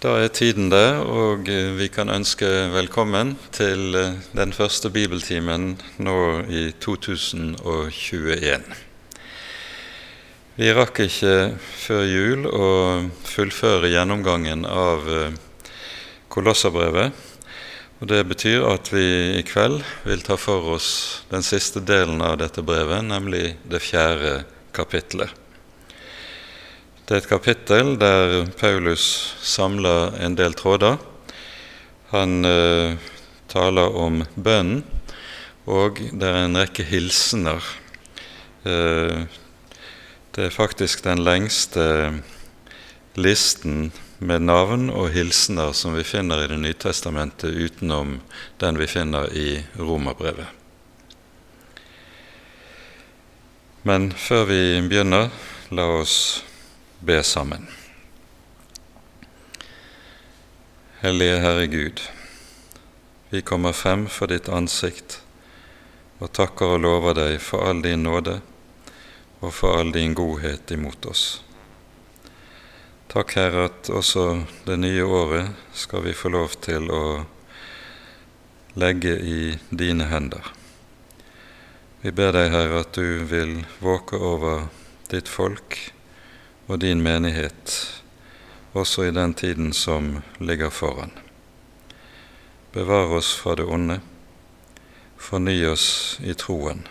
Da er tiden der, og vi kan ønske velkommen til den første bibeltimen nå i 2021. Vi rakk ikke før jul å fullføre gjennomgangen av Kolosserbrevet. og Det betyr at vi i kveld vil ta for oss den siste delen av dette brevet, nemlig det fjerde kapittelet. Det er et kapittel der Paulus samler en del tråder. Han eh, taler om bønnen, og det er en rekke hilsener. Eh, det er faktisk den lengste listen med navn og hilsener som vi finner i Det nye testamentet, utenom den vi finner i Romerbrevet. Men før vi begynner, la oss be sammen. Hellige Herre Gud, vi kommer frem for ditt ansikt og takker og lover deg for all din nåde og for all din godhet imot oss. Takk, Herre, at også det nye året skal vi få lov til å legge i dine hender. Vi ber deg, Herre, at du vil våke over ditt folk og din menighet også i den tiden som ligger foran. Bevar oss fra det onde, forny oss i troen,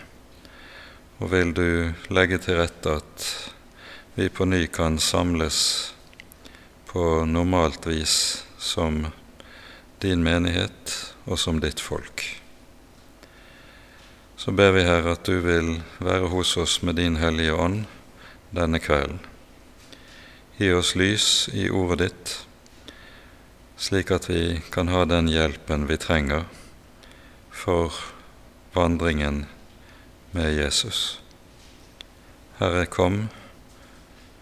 og vil du legge til rette at vi på ny kan samles på normalt vis som din menighet og som ditt folk. Så ber vi, Herre, at du vil være hos oss med din Hellige Ånd denne kvelden Gi oss lys i ordet ditt, slik at vi kan ha den hjelpen vi trenger for vandringen med Jesus. Herre, kom.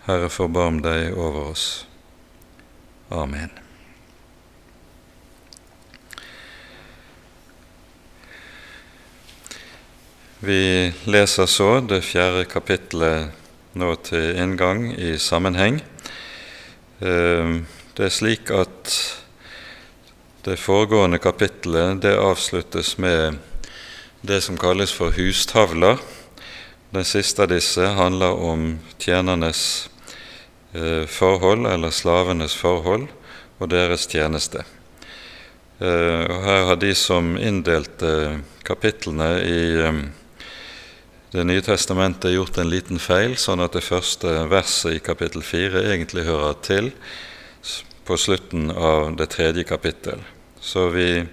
Herre, forbarm deg over oss. Amen. Vi leser så det fjerde kapittelet nå til inngang i sammenheng. Ehm, det er slik at det foregående kapittelet det avsluttes med det som kalles for hustavler. Den siste av disse handler om tjenernes eh, forhold, eller slavenes forhold, og deres tjeneste. Eh, og her har de som inndelte kapitlene i ehm, det nye testamentet gjort en liten feil, sånn at det første verset i kapittel 4 egentlig hører til på slutten av det tredje kapittel. Så vi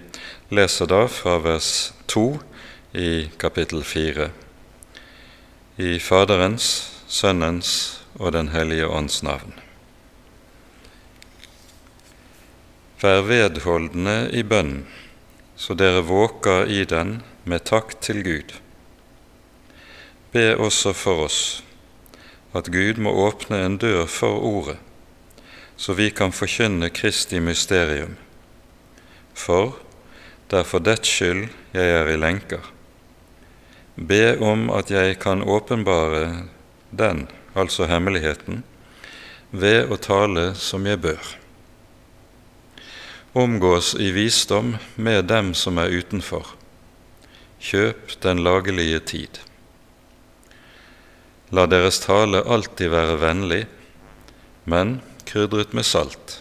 leser da fra vers 2 i kapittel 4. I Faderens, Sønnens og Den hellige ånds navn. Vær vedholdende i bønnen, så dere våker i den med takk til Gud be også for oss at Gud må åpne en dør for Ordet, så vi kan forkynne Kristi mysterium. For det er for dets skyld jeg er i lenker. Be om at jeg kan åpenbare den, altså hemmeligheten, ved å tale som jeg bør. Omgås i visdom med dem som er utenfor. Kjøp den lagelige tid. La deres tale alltid være vennlig, men krydret med salt,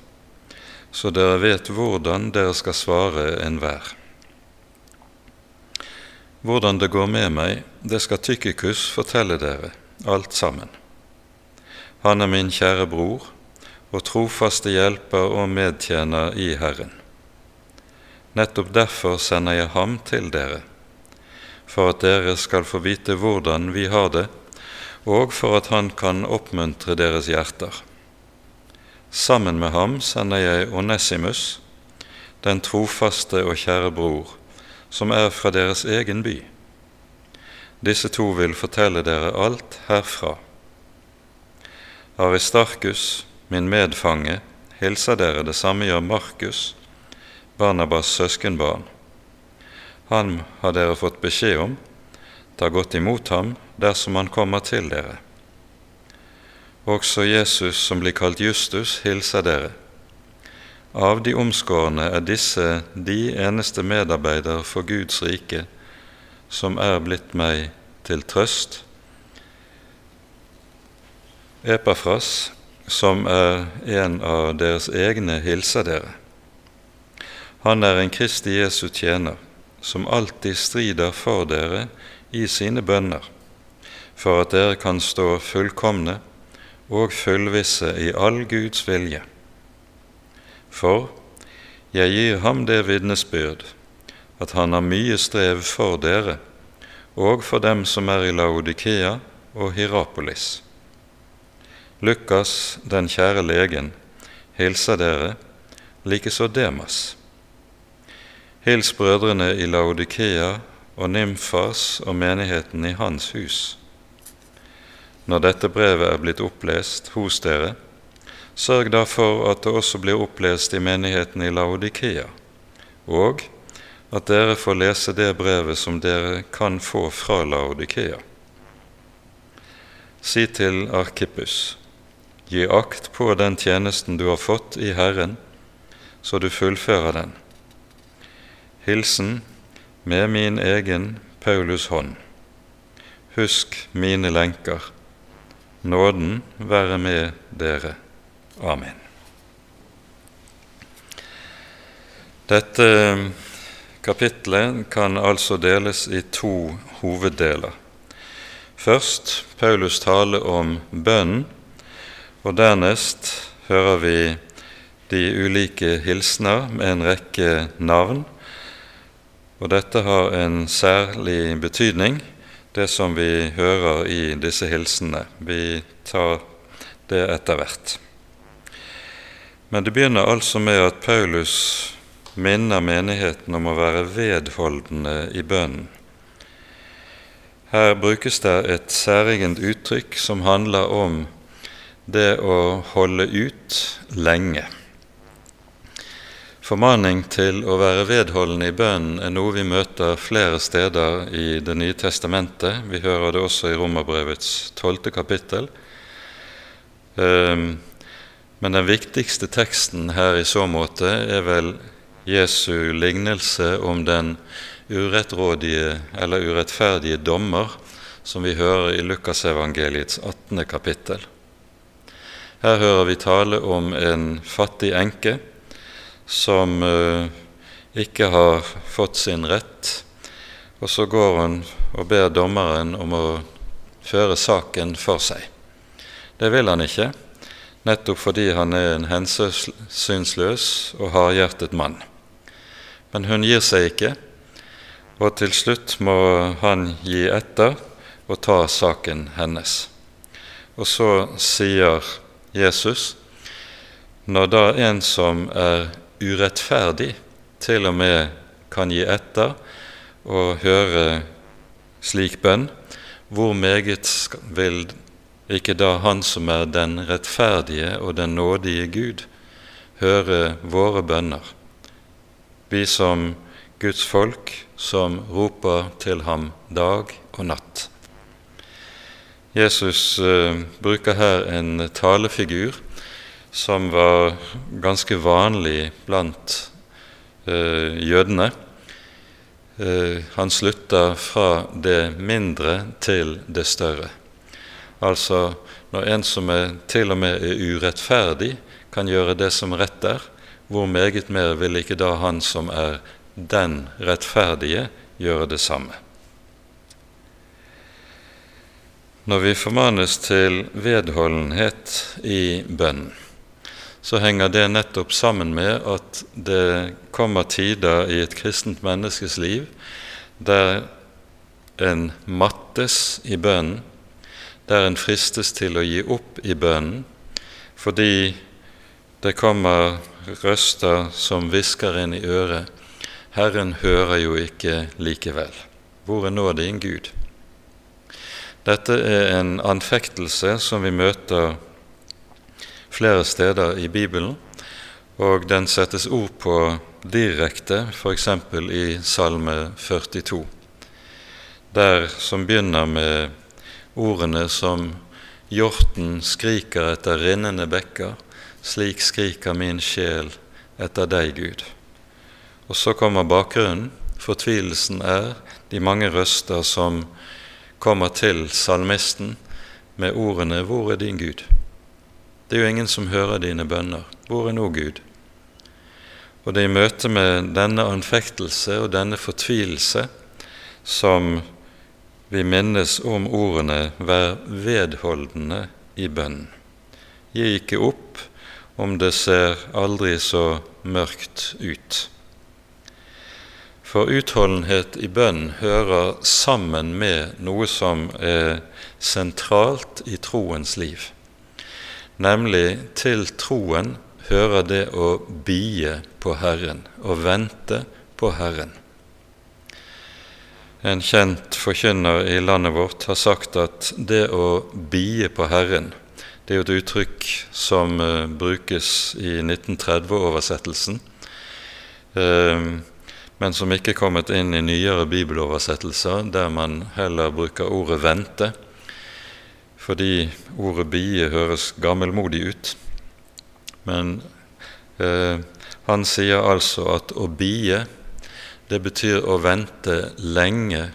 så dere vet hvordan dere skal svare enhver. Hvordan det går med meg, det skal Tykkikus fortelle dere, alt sammen. Han er min kjære bror og trofaste hjelper og medtjener i Herren. Nettopp derfor sender jeg ham til dere, for at dere skal få vite hvordan vi har det og for at han kan oppmuntre deres hjerter. Sammen med ham sender jeg Onesimus, den trofaste og kjære bror, som er fra deres egen by. Disse to vil fortelle dere alt herfra. Aristarkus, min medfange, hilser dere, det samme gjør Markus, Barnabas' søskenbarn. Han har dere fått beskjed om, ta godt imot ham dersom han kommer til dere. Også Jesus, som blir kalt Justus, hilser dere. av de omskårne er disse de eneste medarbeidere for Guds rike som er blitt meg til trøst. Epafras, som er en av deres egne, hilser dere. Han er en Kristi Jesu tjener, som alltid strider for dere i sine bønner, for at dere kan stå fullkomne og fullvisse i all Guds vilje. For jeg gir ham det vitnesbyrd at han har mye strev for dere og for dem som er i Laodikea og Hierapolis. Lukas, den kjære legen, hilser dere, likeså Demas. Hils brødrene i Laodikea og Nymfas og menigheten i hans hus. Når dette brevet er blitt opplest hos dere, sørg da for at det også blir opplest i menigheten i Laodikea, og at dere får lese det brevet som dere kan få fra Laodikea. Si til Arkippus, gi akt på den tjenesten du har fått i Herren, så du fullfører den. Hilsen med min egen Paulus hånd. Husk mine lenker. Nåden være med dere. Amen. Dette Kapitlet kan altså deles i to hoveddeler. Først Paulus tale om bønnen, og dernest hører vi de ulike hilsener med en rekke navn. Og dette har en særlig betydning, det som vi hører i disse hilsenene. Vi tar det etter hvert. Men det begynner altså med at Paulus minner menigheten om å være vedholdende i bønnen. Her brukes det et særegent uttrykk som handler om det å holde ut lenge. Formaning til å være vedholdende i bønnen er noe vi møter flere steder i Det nye testamentet. Vi hører det også i Romerbrevets tolvte kapittel. Ehm, men den viktigste teksten her i så måte er vel Jesu lignelse om den urettrådige eller urettferdige dommer som vi hører i Lukasevangeliets 18. kapittel. Her hører vi tale om en fattig enke som uh, ikke har fått sin rett, og så går hun og ber dommeren om å føre saken for seg. Det vil han ikke, nettopp fordi han er en hensynsløs og hardhjertet mann. Men hun gir seg ikke, og til slutt må han gi etter og ta saken hennes. Og så sier Jesus, når da en som er urettferdig, til og med kan gi etter og høre slik bønn, hvor meget vil ikke da Han som er den rettferdige og den nådige Gud, høre våre bønner? vi som Guds folk som roper til ham dag og natt. Jesus eh, bruker her en talefigur som var ganske vanlig blant eh, jødene. Eh, han slutter fra det mindre til det større. Altså når en som er, til og med er urettferdig, kan gjøre det som rett er, hvor meget mer vil ikke da han som er den rettferdige, gjøre det samme? Når vi formanes til vedholdenhet i bønnen, så henger det nettopp sammen med at det kommer tider i et kristent menneskes liv der en mattes i bønnen, der en fristes til å gi opp i bønnen fordi det kommer røster som hvisker inn i øret, Herren hører jo ikke likevel. Hvor er nå din Gud? Dette er en anfektelse som vi møter flere steder i Bibelen, og den settes ord på direkte, f.eks. i Salme 42, der som begynner med ordene som hjorten skriker etter rinnende bekker, slik skriker min sjel etter deg, Gud. Og så kommer bakgrunnen. Fortvilelsen er de mange røster som kommer til salmisten med ordene 'Hvor er din Gud?' Det er jo ingen som hører dine bønner. Hvor er nå Gud? Og det er i møte med denne anfektelse og denne fortvilelse som vi minnes om ordene 'vær vedholdende i bønnen'. Gi ikke opp om det ser aldri så mørkt ut. For utholdenhet i bønn hører sammen med noe som er sentralt i troens liv. Nemlig til troen hører det å bie på Herren, å vente på Herren. En kjent forkynner i landet vårt har sagt at det å bie på Herren, det er jo et uttrykk som uh, brukes i 1930-oversettelsen, uh, eh, men som ikke er kommet inn i nyere bibeloversettelser, der man heller bruker ordet 'vente', fordi ordet 'bie' høres gammelmodig ut. Men eh, han sier altså at å bie, det betyr å vente lenge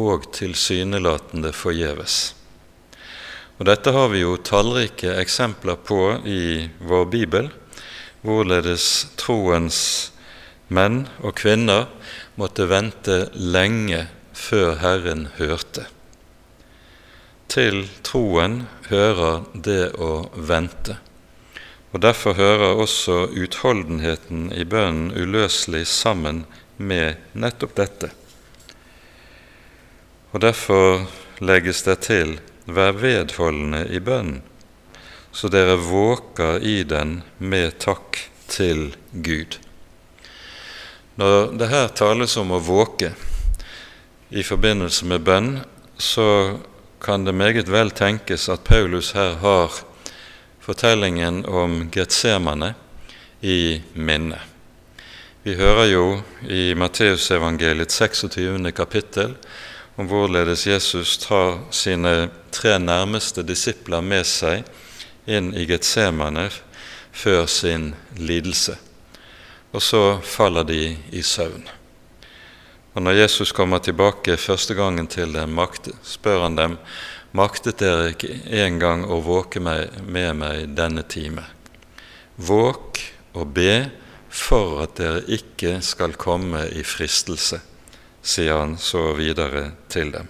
og tilsynelatende forgjeves. Og Dette har vi jo tallrike eksempler på i vår bibel, hvorledes troens menn og kvinner måtte vente lenge før Herren hørte. Til troen hører det å vente. Og Derfor hører også utholdenheten i bønnen uløselig sammen med nettopp dette. Og Derfor legges det til Vær vedholdende i bønnen, så dere våker i den med takk til Gud. Når det her tales om å våke i forbindelse med bønn, så kan det meget vel tenkes at Paulus her har fortellingen om Getsemane i minne. Vi hører jo i Matteusevangeliets 26. kapittel om hvorledes Jesus tar sine tre nærmeste disipler med seg inn i Getsemane før sin lidelse. Og så faller de i søvn. Og Når Jesus kommer tilbake første gangen til dem, spør han dem maktet dere ikke engang å våke meg, med meg denne time. Våk og be for at dere ikke skal komme i fristelse sier han så videre til dem.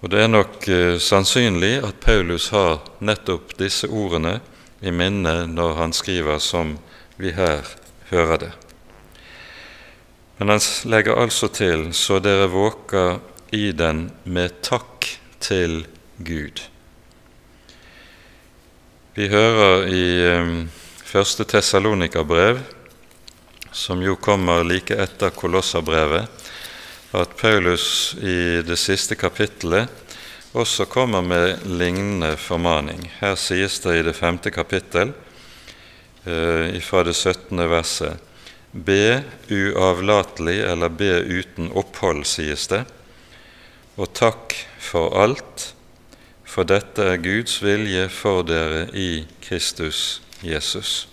Og Det er nok eh, sannsynlig at Paulus har nettopp disse ordene i minne når han skriver som vi her hører det. Men han legger altså til 'så dere våker i den med takk til Gud'. Vi hører i eh, første Tessalonika-brev som jo kommer like etter Kolosserbrevet, at Paulus i det siste kapittelet også kommer med lignende formaning. Her sies det i det femte kapittel, eh, fra det 17. verset, Be uavlatelig, eller be uten opphold, sies det, og takk for alt, for dette er Guds vilje for dere i Kristus Jesus.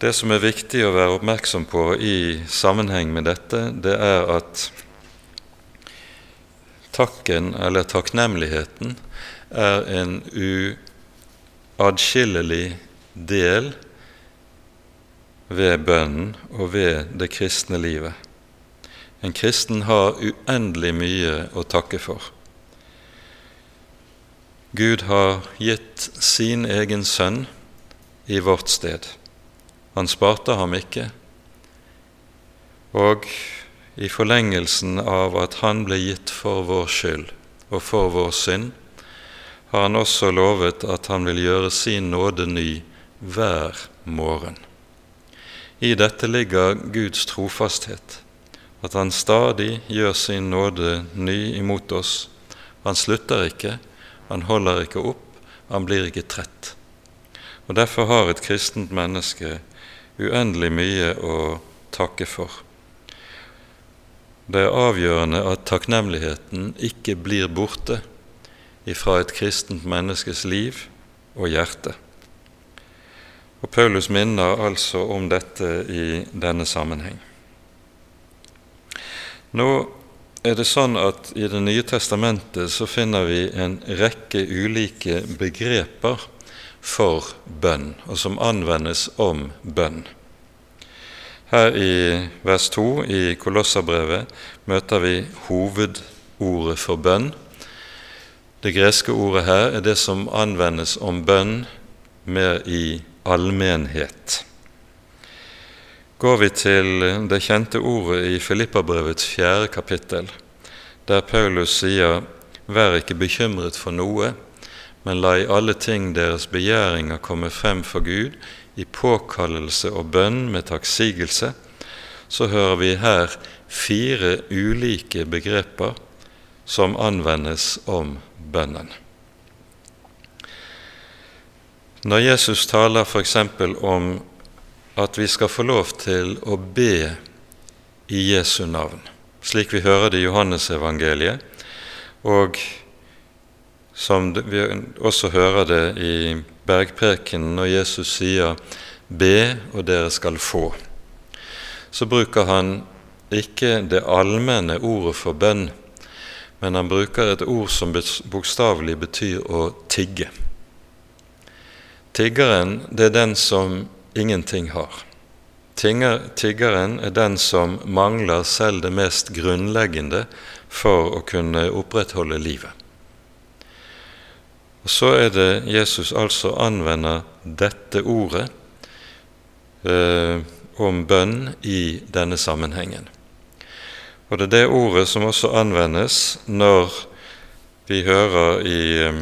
Det som er viktig å være oppmerksom på i sammenheng med dette, det er at takken, eller takknemligheten, er en uatskillelig del ved bønnen og ved det kristne livet. En kristen har uendelig mye å takke for. Gud har gitt sin egen sønn i vårt sted. Han sparte ham ikke. Og i forlengelsen av at han ble gitt for vår skyld og for vår synd, har han også lovet at han vil gjøre sin nåde ny hver morgen. I dette ligger Guds trofasthet, at han stadig gjør sin nåde ny imot oss. Han slutter ikke, han holder ikke opp, han blir ikke trett. Og Derfor har et kristent menneske uendelig mye å takke for. Det er avgjørende at takknemligheten ikke blir borte ifra et kristent menneskes liv og hjerte. Og Paulus minner altså om dette i denne sammenheng. Nå er det sånn at i Det nye testamentet så finner vi en rekke ulike begreper for bønn, og som anvendes om bønn. Her i vers 2 i Kolosserbrevet møter vi hovedordet for bønn. Det greske ordet her er det som anvendes om bønn mer i allmennhet. Går vi til det kjente ordet i Filippabrevets fjerde kapittel, der Paulus sier:" Vær ikke bekymret for noe, men la i alle ting deres begjæringer komme frem for Gud i påkallelse og bønn med takksigelse, så hører vi her fire ulike begreper som anvendes om bønnen. Når Jesus taler f.eks. om at vi skal få lov til å be i Jesu navn, slik vi hører det i Johannesevangeliet, og som vi også hører det i bergprekenen når Jesus sier 'be, og dere skal få', så bruker han ikke det allmenne ordet for bønn, men han bruker et ord som bokstavelig betyr å tigge. Tiggeren, det er den som ingenting har. Tiggeren er den som mangler selv det mest grunnleggende for å kunne opprettholde livet. Og Så er det Jesus altså anvender dette ordet eh, om bønn i denne sammenhengen. Og det er det ordet som også anvendes når vi hører i eh,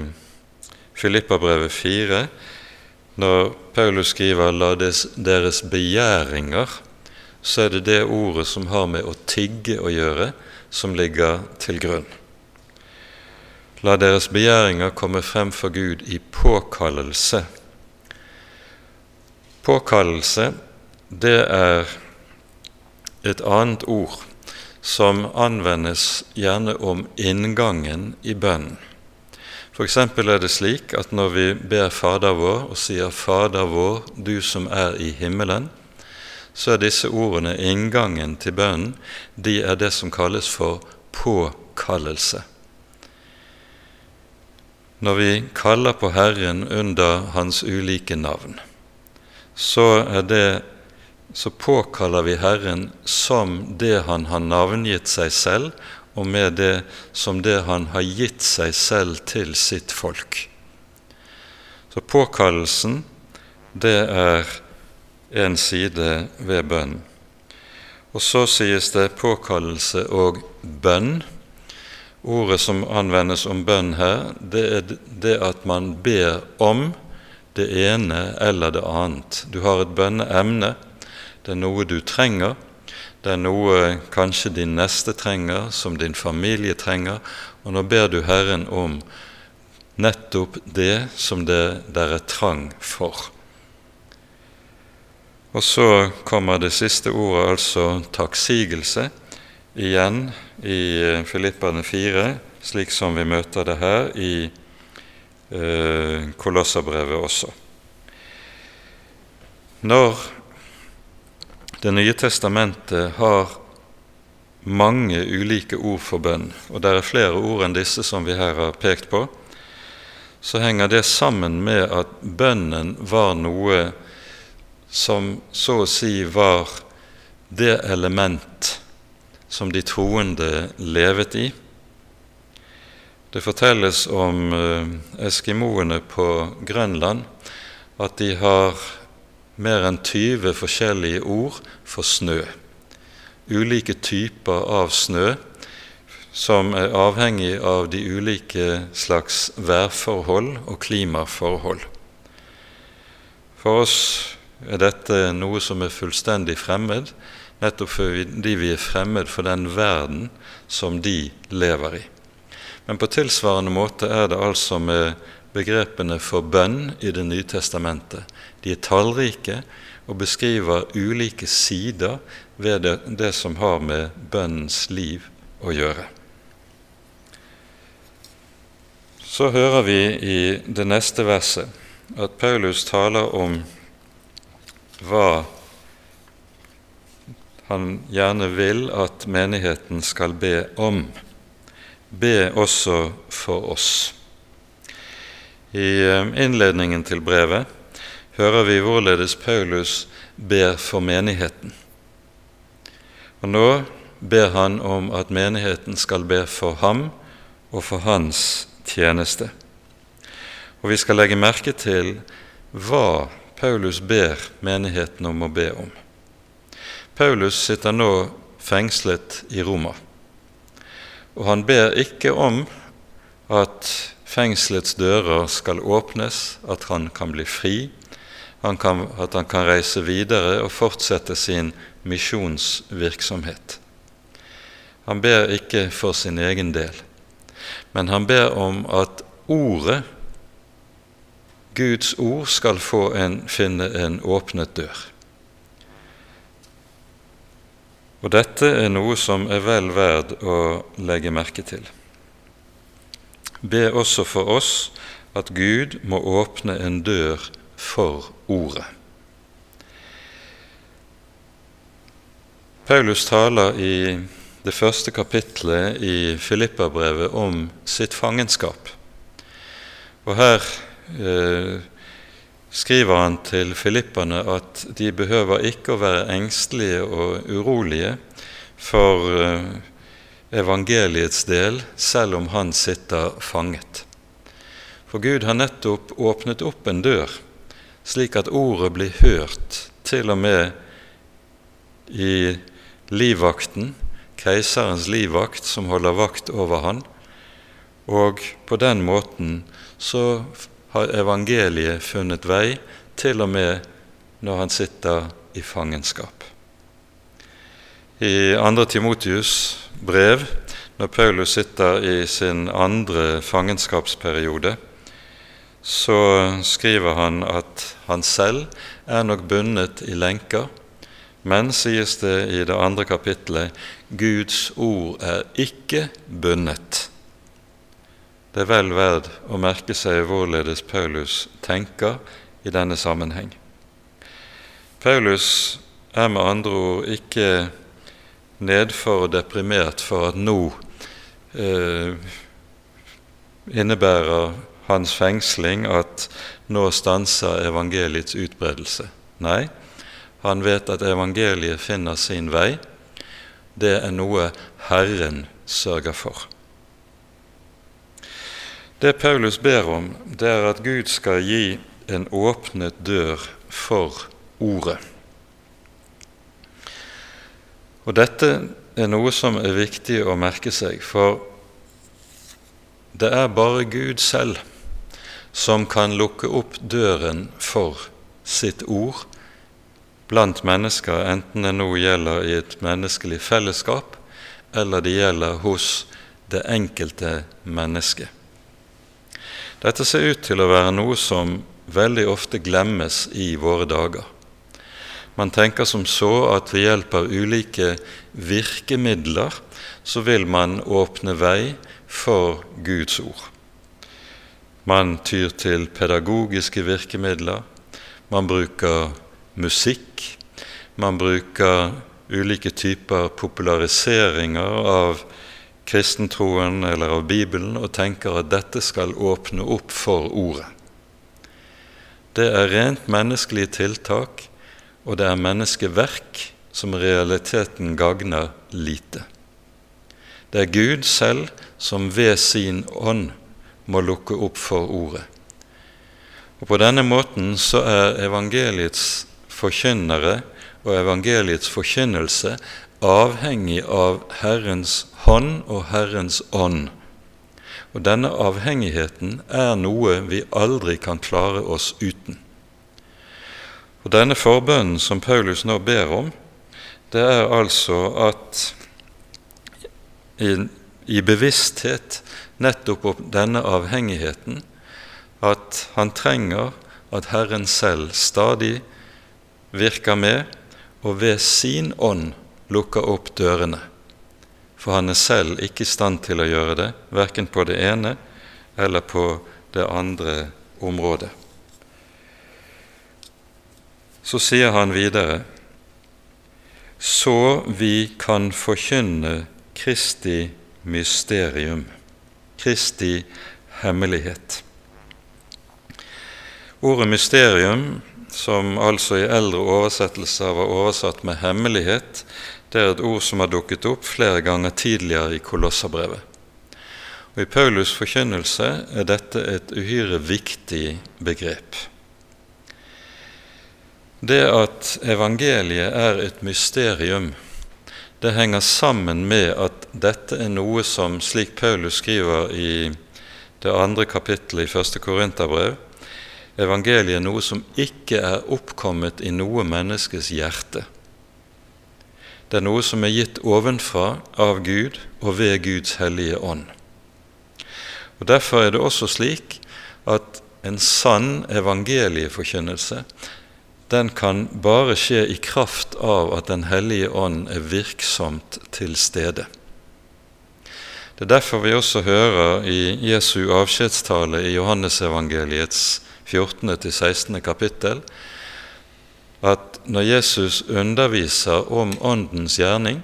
Filippabrevet 4 når Paulus skriver 'la deres begjæringer', så er det det ordet som har med å tigge å gjøre, som ligger til grunn. La deres begjæringer komme frem for Gud i påkallelse. Påkallelse, det er et annet ord som anvendes gjerne om inngangen i bønnen. F.eks. er det slik at når vi ber Fader vår og sier 'Fader vår, du som er i himmelen', så er disse ordene inngangen til bønnen. De er det som kalles for påkallelse. Når vi kaller på Herren under Hans ulike navn, så, det, så påkaller vi Herren som det Han har navngitt seg selv, og med det som det han har gitt seg selv til sitt folk. Så påkallelsen, det er en side ved bønn. Og så sies det påkallelse og bønn. Ordet som anvendes om bønn her, det er det at man ber om det ene eller det annet. Du har et bønneemne, det er noe du trenger, det er noe kanskje din neste trenger, som din familie trenger, og nå ber du Herren om nettopp det som det der er trang for. Og så kommer det siste ordet, altså takksigelse, igjen i Filipperne Filippane 4, slik som vi møter det her i eh, Kolosserbrevet også. Når det nye testamentet har mange ulike ord for bønn, og det er flere ord enn disse som vi her har pekt på, så henger det sammen med at bønnen var noe som så å si var det element som de troende levet i. Det fortelles om eh, eskimoene på Grønland at de har mer enn 20 forskjellige ord for snø. Ulike typer av snø som er avhengig av de ulike slags værforhold og klimaforhold. For oss er dette noe som er fullstendig fremmed, nettopp fordi vi er fremmed for den verden som de lever i. Men på tilsvarende måte er det altså med begrepene for bønn i Det nye testamentet. De er tallrike og beskriver ulike sider ved det, det som har med bønnens liv å gjøre. Så hører vi i det neste verset at Paulus taler om hva han gjerne vil at menigheten skal be om. Be også for oss. I eh, innledningen til brevet hører vi hvorledes Paulus ber for menigheten. Og Nå ber han om at menigheten skal be for ham og for hans tjeneste. Og vi skal legge merke til hva Paulus ber menigheten om å be om. Paulus sitter nå fengslet i Roma, og han ber ikke om at fengselets dører skal åpnes, at han kan bli fri, han kan, at han kan reise videre og fortsette sin misjonsvirksomhet. Han ber ikke for sin egen del, men han ber om at ordet Guds ord skal en, finne en åpnet dør. Og dette er noe som er vel verd å legge merke til. Be også for oss at Gud må åpne en dør for Ordet. Paulus taler i det første kapitlet i Filippabrevet om sitt fangenskap. Og her eh, skriver han til filipperne at de behøver ikke å være engstelige og urolige for eh, evangeliets del, selv om han sitter fanget. For Gud har nettopp åpnet opp en dør, slik at ordet blir hørt til og med i livvakten, keiserens livvakt, som holder vakt over han, og på den måten så har evangeliet funnet vei til og med når han sitter i fangenskap. I 2. Timotius brev, når Paulus sitter i sin andre fangenskapsperiode, så skriver han at han selv er nok bundet i lenker, men, sies det i det andre kapittelet, Guds ord er ikke bundet. Det er vel verd å merke seg hvorledes Paulus tenker i denne sammenheng. Paulus er med andre ord ikke nedfor og deprimert for at nå eh, innebærer hans fengsling at nå stanser evangeliets utbredelse. Nei, han vet at evangeliet finner sin vei. Det er noe Herren sørger for. Det Paulus ber om, det er at Gud skal gi en åpnet dør for Ordet. Og Dette er noe som er viktig å merke seg, for det er bare Gud selv som kan lukke opp døren for sitt ord blant mennesker, enten det nå gjelder i et menneskelig fellesskap, eller det gjelder hos det enkelte mennesket. Dette ser ut til å være noe som veldig ofte glemmes i våre dager. Man tenker som så at ved hjelp av ulike virkemidler så vil man åpne vei for Guds ord. Man tyr til pedagogiske virkemidler, man bruker musikk, man bruker ulike typer populariseringer av kristentroen eller av Bibelen og tenker at dette skal åpne opp for Ordet. Det er rent menneskelige tiltak, og det er menneskeverk som realiteten gagner lite. Det er Gud selv som ved sin ånd må lukke opp for Ordet. Og På denne måten så er evangeliets forkynnere og evangeliets forkynnelse avhengig av Herrens hånd og Herrens ånd. Og denne avhengigheten er noe vi aldri kan klare oss uten. Og Denne forbønnen som Paulus nå ber om, det er altså at i, i bevissthet nettopp opp denne avhengigheten at han trenger at Herren selv stadig virker med og ved sin ånd lukker opp dørene. For han er selv ikke i stand til å gjøre det, verken på det ene eller på det andre området. så sier han videre så vi kan forkynne Kristi mysterium, Kristi hemmelighet. Ordet mysterium, som altså i eldre oversettelser var oversatt med hemmelighet, det er et ord som har dukket opp flere ganger tidligere i Kolosserbrevet. Og I Paulus' forkynnelse er dette et uhyre viktig begrep. Det at evangeliet er et mysterium, det henger sammen med at dette er noe som, slik Paulus skriver i det andre kapittelet i første Korinterbrev, evangeliet er noe som ikke er oppkommet i noe menneskes hjerte. Det er noe som er gitt ovenfra av Gud og ved Guds hellige ånd. Og Derfor er det også slik at en sann evangelieforkynnelse den kan bare skje i kraft av at Den hellige ånd er virksomt til stede. Det er derfor vi også hører i Jesu avskjedstale i Johannesevangeliets 14.-16. kapittel at når Jesus underviser om Åndens gjerning,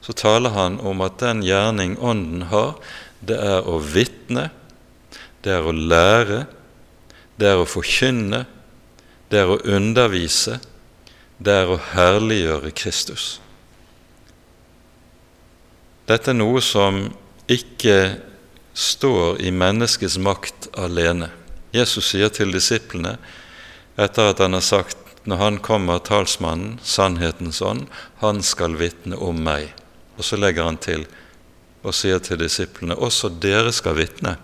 så taler han om at den gjerning Ånden har, det er å vitne, det er å lære, det er å forkynne, det er å undervise, det er å herliggjøre Kristus. Dette er noe som ikke står i menneskets makt alene. Jesus sier til disiplene etter at han har sagt når han kommer, talsmannen, sannhetens ånd, han skal vitne om meg. Og så legger han til og sier til disiplene også dere skal vitne.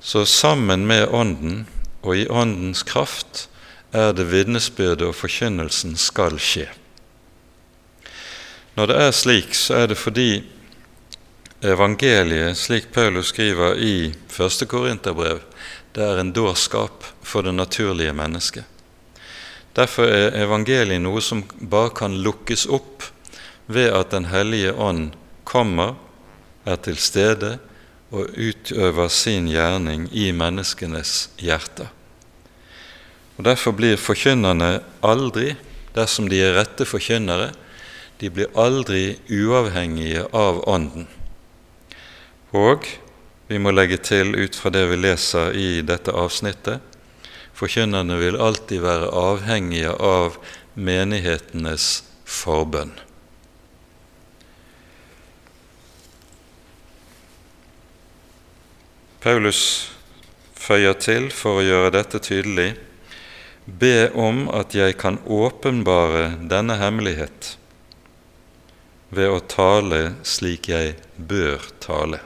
Så sammen med Ånden og i Åndens kraft er det vitnesbyrdet og forkynnelsen skal skje. Når det er slik, så er det fordi evangeliet, slik Paulus skriver i 1. Korinterbrev, det er en dårskap for det naturlige mennesket. Derfor er evangeliet noe som bare kan lukkes opp ved at Den hellige ånd kommer, er til stede og utøver sin gjerning i menneskenes hjerter. Og Derfor blir forkynnerne aldri, dersom de er rette forkynnere, de blir aldri uavhengige av Ånden. Og vi må legge til ut fra det vi leser i dette avsnittet forkynnerne vil alltid være avhengige av menighetenes forbønn. Paulus føyer til, for å gjøre dette tydelig, be om at jeg kan åpenbare denne hemmelighet ved å tale slik jeg bør tale.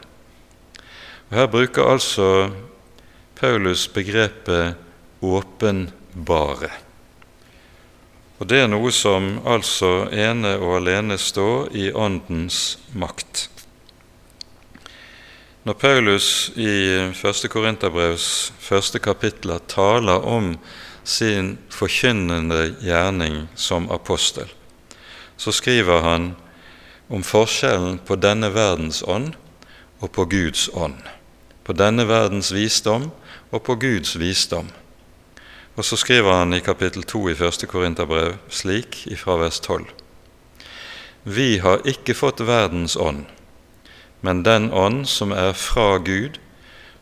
Og Her bruker altså Paulus begrepet 'åpenbare'. Og Det er noe som altså ene og alene står i Åndens makt. Når Paulus i 1. Korinterbrevs første kapitler taler om sin forkynnende gjerning som apostel, så skriver han om forskjellen på denne verdens ånd og på Guds ånd. På denne verdens visdom og på Guds visdom. Og så skriver han i kapittel 2 i 1. Korinterbrev slik ifra vers 12.: Vi har ikke fått verdens ånd, men den ånd som er fra Gud,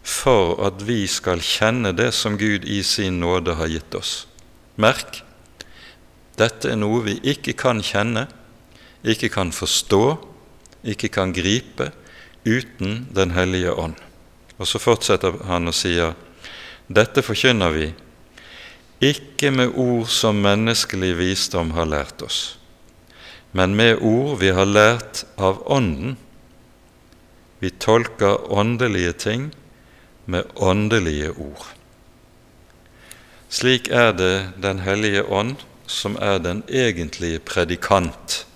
for at vi skal kjenne det som Gud i sin nåde har gitt oss. Merk, dette er noe vi ikke kan kjenne, ikke kan forstå, ikke kan gripe uten Den hellige ånd. Og så fortsetter han og sier, dette forkynner vi, ikke med ord som menneskelig visdom har lært oss, men med ord vi har lært av Ånden, vi tolker åndelige ting med åndelige ord. Slik er det Den hellige ånd som er den egentlige predikant,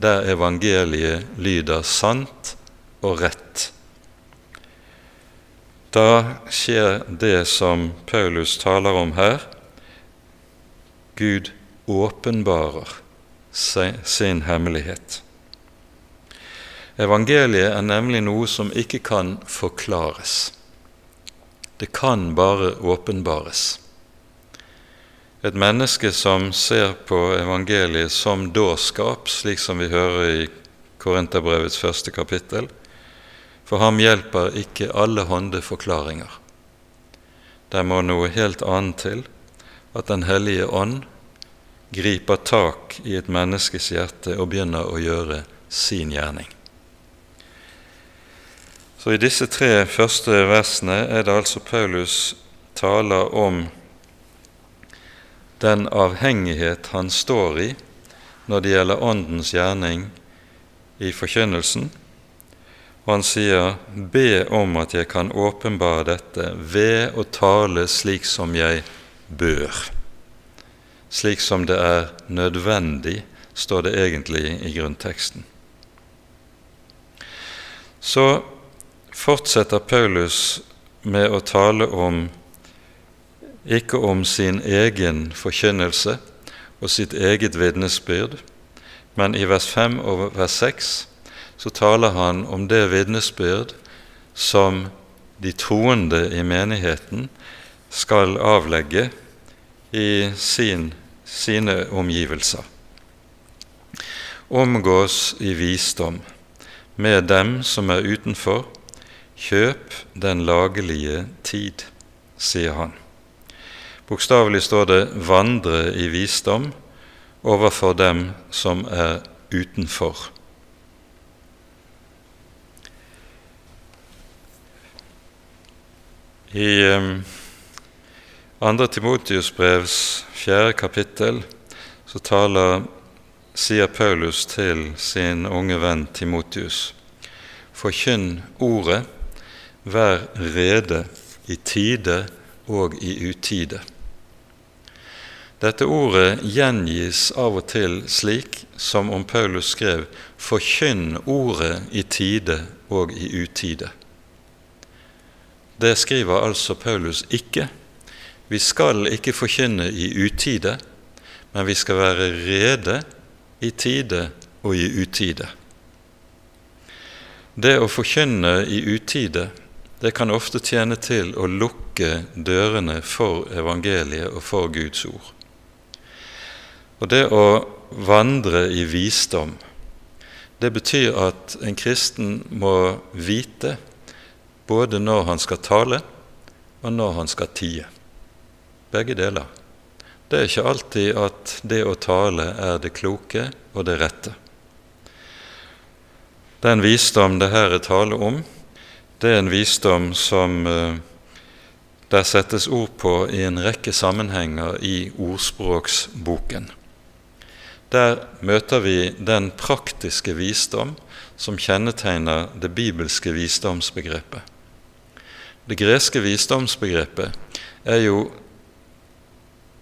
der evangeliet lyder sant og rett. Da skjer det som Paulus taler om her. Gud åpenbarer sin hemmelighet. Evangeliet er nemlig noe som ikke kan forklares. Det kan bare åpenbares. et menneske som ser på evangeliet som dårskap, slik som vi hører i Korinterbrevets første kapittel. For ham hjelper ikke alle hånde forklaringer. Det må noe helt annet til at Den hellige ånd griper tak i et menneskes hjerte og begynner å gjøre sin gjerning. Så i disse tre første versene er det altså Paulus taler om den avhengighet han står i når det gjelder Åndens gjerning i forkynnelsen. Og han sier, 'Be om at jeg kan åpenbare dette ved å tale slik som jeg bør'. Slik som det er nødvendig, står det egentlig i grunnteksten. Så fortsetter Paulus med å tale om ikke om sin egen forkynnelse og sitt eget vitnesbyrd, men i vers 5 og vers 6 så taler han om det vitnesbyrd som de troende i menigheten skal avlegge i sin, sine omgivelser. Omgås i visdom med dem som er utenfor, kjøp den lagelige tid, sier han. Bokstavelig står det 'vandre i visdom' overfor dem som er utenfor. I um, andre Timotius brevs fjerde kapittel så taler, sier Paulus til sin unge venn Timotius.: Forkynn ordet, vær rede i tide og i utide. Dette ordet gjengis av og til slik som om Paulus skrev 'forkynn ordet i tide og i utide'. Det skriver altså Paulus ikke. Vi skal ikke forkynne i utide, men vi skal være rede i tide og i utide. Det å forkynne i utide det kan ofte tjene til å lukke dørene for evangeliet og for Guds ord. Og det å vandre i visdom, det betyr at en kristen må vite både når han skal tale, og når han skal tie. Begge deler. Det er ikke alltid at det å tale er det kloke og det rette. Den visdom det her er tale om, det er en visdom som uh, der settes ord på i en rekke sammenhenger i ordspråksboken. Der møter vi den praktiske visdom som kjennetegner det bibelske visdomsbegrepet. Det greske visdomsbegrepet er jo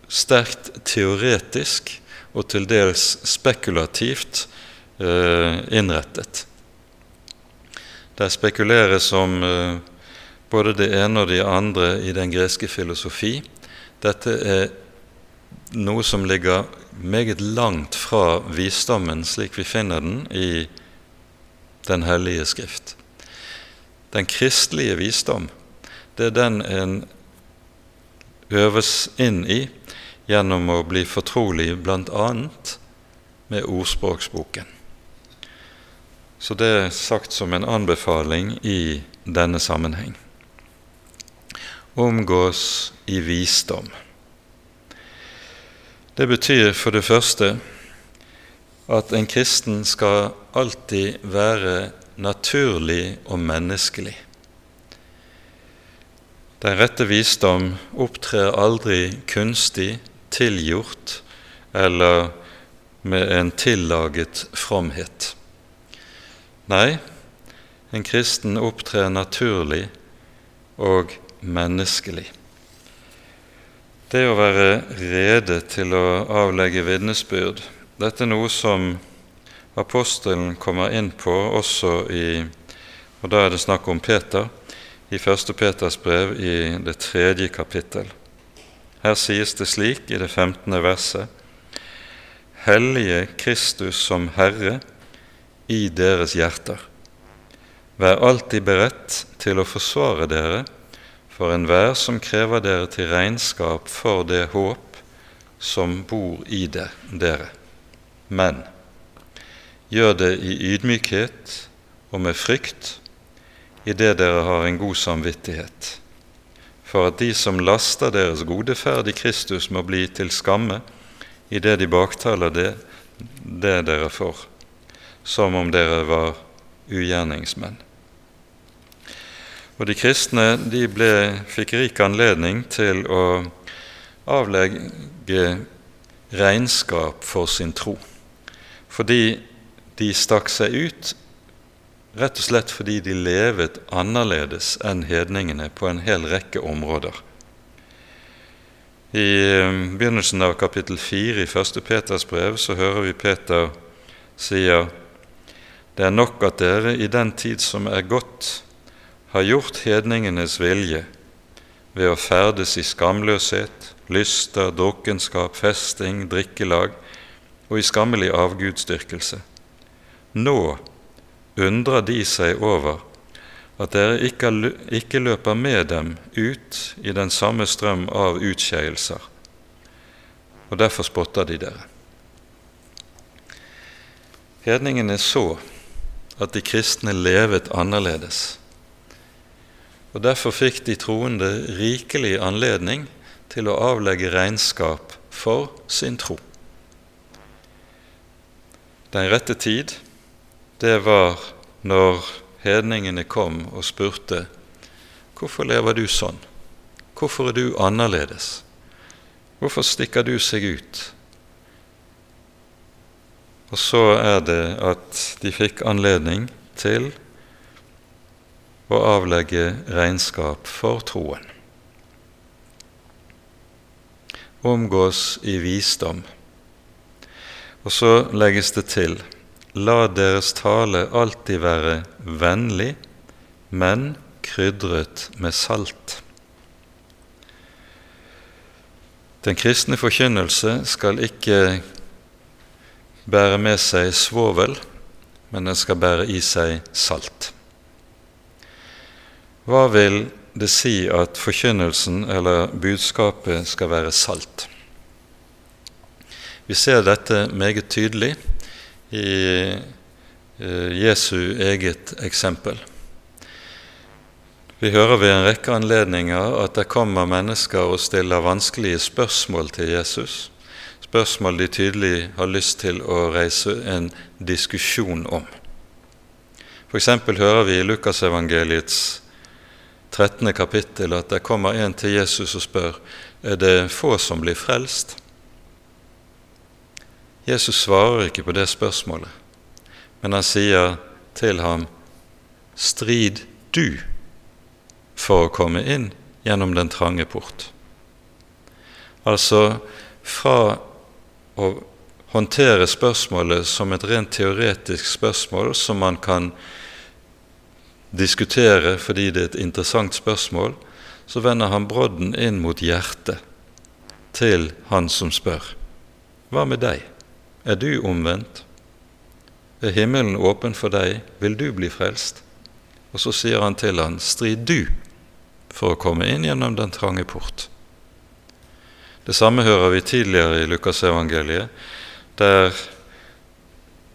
sterkt teoretisk og til dels spekulativt eh, innrettet. Det spekuleres om eh, både det ene og det andre i den greske filosofi. Dette er noe som ligger meget langt fra visdommen slik vi finner den i Den hellige skrift. Den kristelige visdom, det er den en øves inn i gjennom å bli fortrolig bl.a. med ordspråksboken. Så det er sagt som en anbefaling i denne sammenheng. Omgås i visdom. Det betyr for det første at en kristen skal alltid være naturlig og menneskelig. Den rette visdom opptrer aldri kunstig, tilgjort eller med en tillaget fromhet. Nei, en kristen opptrer naturlig og menneskelig. Det å være rede til å avlegge vitnesbyrd, dette er noe som apostelen kommer inn på også i Og da er det snakk om Peter i 1. Peters brev i det tredje kapittel. Her sies det slik i det 15. verset.: Hellige Kristus som Herre i deres hjerter. Vær alltid beredt til å forsvare dere for enhver som krever dere til regnskap for det håp som bor i det, dere, men gjør det i ydmykhet og med frykt, idet dere har en god samvittighet, for at de som laster deres gode ferd i Kristus, må bli til skamme idet de baktaler det, det dere får, som om dere var ugjerningsmenn. Og De kristne de ble, fikk rik anledning til å avlegge regnskap for sin tro, fordi de stakk seg ut rett og slett fordi de levet annerledes enn hedningene på en hel rekke områder. I eh, begynnelsen av kapittel 4 i 1. Peters brev så hører vi Peter sier det er nok at dere i den tid som er gått, har gjort hedningenes vilje ved å ferdes i skamløshet, lyster, drukkenskap, festing, drikkelag og i skammelig avgudsdyrkelse. Nå undrer de seg over at dere ikke, løper med dem ut i den samme strøm av utskeielser, og derfor spotter de dere. Hedningene så at de kristne levet annerledes, og derfor fikk de troende rikelig anledning til å avlegge regnskap for sin tro. Den rette tid, det var når hedningene kom og spurte hvorfor lever du sånn? Hvorfor er du annerledes? Hvorfor stikker du seg ut? Og så er det at de fikk anledning til å avlegge regnskap for troen. Omgås i visdom. Og så legges det til La deres tale alltid være vennlig, men krydret med salt. Den kristne forkynnelse skal ikke bære med seg svovel, men den skal bære i seg salt. Hva vil det si at forkynnelsen eller budskapet skal være salt? Vi ser dette meget tydelig i eh, Jesu eget eksempel. Vi hører ved en rekke anledninger at det kommer mennesker og stiller vanskelige spørsmål til Jesus, spørsmål de tydelig har lyst til å reise en diskusjon om. F.eks. hører vi i Lukasevangeliets 13. kapittel at det kommer en til Jesus og spør er det få som blir frelst. Jesus svarer ikke på det spørsmålet, men han sier til ham, strid du for å komme inn gjennom den trange port. Altså fra å håndtere spørsmålet som et rent teoretisk spørsmål som man kan diskutere fordi det er et interessant spørsmål, så vender han brodden inn mot hjertet til han som spør. Hva med deg? Er du omvendt? Er himmelen åpen for deg? Vil du bli frelst? Og så sier han til han, strid du for å komme inn gjennom den trange port. Det samme hører vi tidligere i Lukasevangeliet, der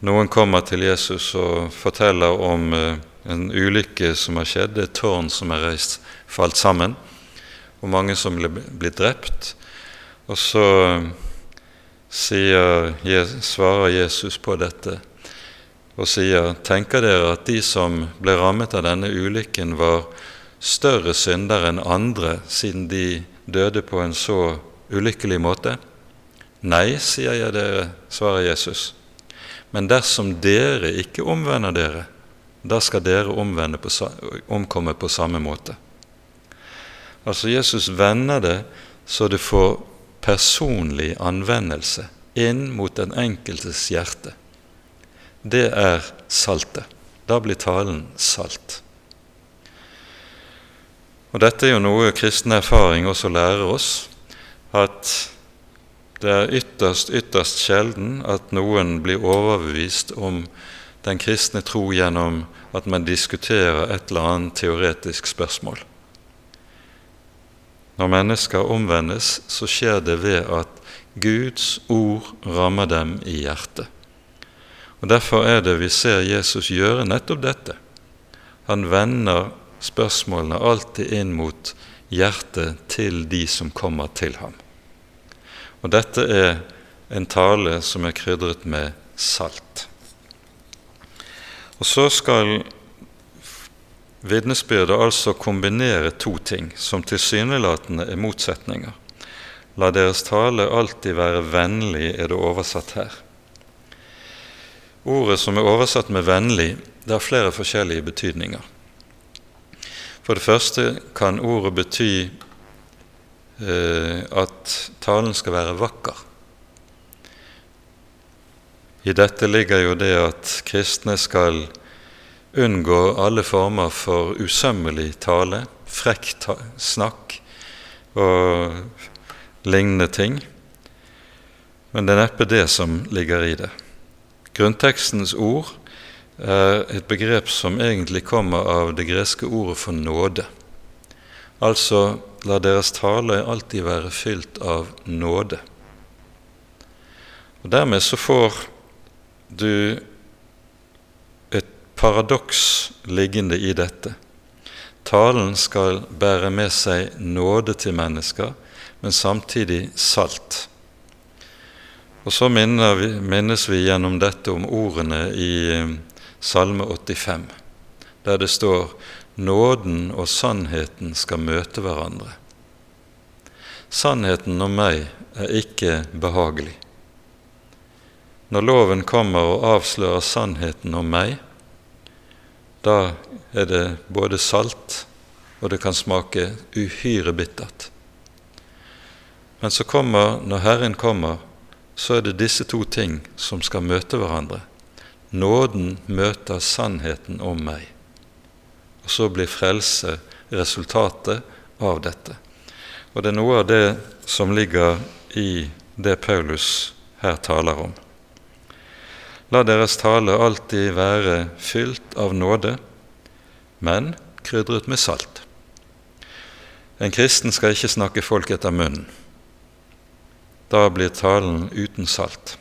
noen kommer til Jesus og forteller om eh, en ulykke som har skjedd, et tårn som er reist, falt sammen, og mange som ble ble drept. Og så sier, svarer Jesus på dette og sier, tenker dere at de som ble rammet av denne ulykken, var større syndere enn andre, siden de døde på en så ulykkelig måte? Nei, sier jeg dere, svarer Jesus. Men dersom dere ikke omvender dere, da skal dere på, omkomme på samme måte. Altså Jesus vender det så det får personlig anvendelse inn mot den enkeltes hjerte. Det er saltet. Da blir talen salt. Og Dette er jo noe kristen erfaring også lærer oss, at det er ytterst, ytterst sjelden at noen blir overbevist om den kristne tro gjennom at man diskuterer et eller annet teoretisk spørsmål. Når mennesker omvendes, så skjer det ved at Guds ord rammer dem i hjertet. Og Derfor er det vi ser Jesus gjøre nettopp dette. Han vender spørsmålene alltid inn mot hjertet til de som kommer til ham. Og dette er en tale som er krydret med salt. Og så skal vitnesbyrdet altså kombinere to ting som tilsynelatende er motsetninger. La deres tale alltid være vennlig, er det oversatt her. Ordet som er oversatt med 'vennlig', det har flere forskjellige betydninger. For det første kan ordet bety at talen skal være vakker. I dette ligger jo det at kristne skal unngå alle former for usømmelig tale, frekk ta snakk og lignende ting. Men det er neppe det som ligger i det. Grunntekstens ord er et begrep som egentlig kommer av det greske ordet for nåde. Altså la deres tale alltid være fylt av nåde. Og Dermed så får du et paradoks liggende i dette. Talen skal bære med seg nåde til mennesker, men samtidig salt. Og så vi, minnes vi gjennom dette om ordene i eh, Salme 85, der det står nåden og sannheten skal møte hverandre. Sannheten om meg er ikke behagelig. Når loven kommer og avslører sannheten om meg, da er det både salt og det kan smake uhyre bittert. Men så kommer, når Herren kommer, så er det disse to ting som skal møte hverandre. Nåden møter sannheten om meg. Og så blir frelse resultatet av dette. Og det er noe av det som ligger i det Paulus her taler om. La deres tale alltid være fylt av nåde, men krydret med salt. En kristen skal ikke snakke folk etter munnen. Da blir talen uten salt.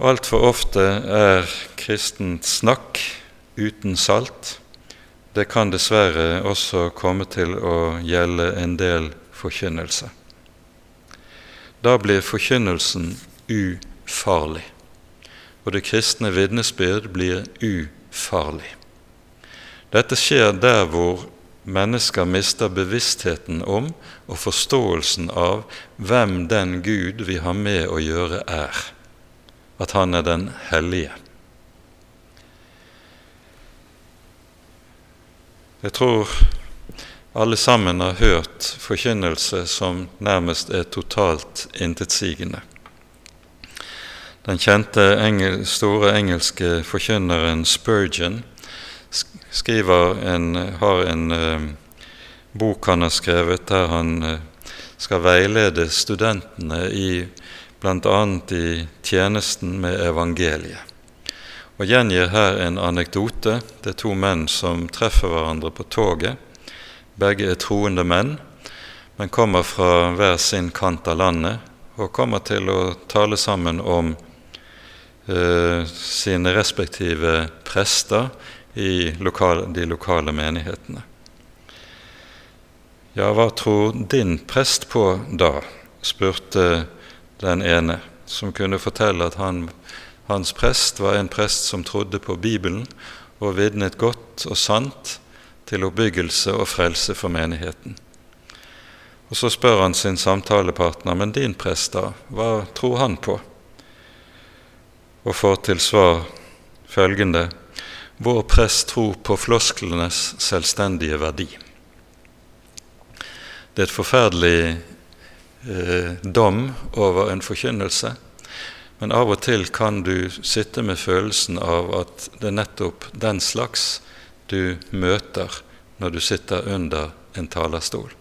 Altfor ofte er kristent snakk uten salt. Det kan dessverre også komme til å gjelde en del forkynnelse. Da blir forkynnelsen ufarlig, og det kristne vitnesbyrd blir ufarlig. Dette skjer der hvor mennesker mister bevisstheten om og forståelsen av hvem den Gud vi har med å gjøre, er. At Han er den hellige. Jeg tror alle sammen har hørt forkynnelse som nærmest er totalt intetsigende. Den kjente engel, store engelske forkynneren Spurgeon en, har en eh, bok han har skrevet der han eh, skal veilede studentene i bl.a. i tjenesten med evangeliet. Og gjengir her en anekdote. Det er to menn som treffer hverandre på toget. Begge er troende menn, men kommer fra hver sin kant av landet og kommer til å tale sammen om eh, sine respektive prester i lokal, de lokale menighetene. Ja, hva tror din prest på da? spurte den ene, som kunne fortelle at han, hans prest var en prest som trodde på Bibelen og vitnet godt og sant til oppbyggelse og frelse for menigheten. Og Så spør han sin samtalepartner, men din prest, da, hva tror han på? Og får til svar følgende vår prest tror på flosklenes selvstendige verdi. Det er et forferdelig eh, dom over en forkynnelse, men av og til kan du sitte med følelsen av at det er nettopp den slags du møter når du sitter under en talerstol.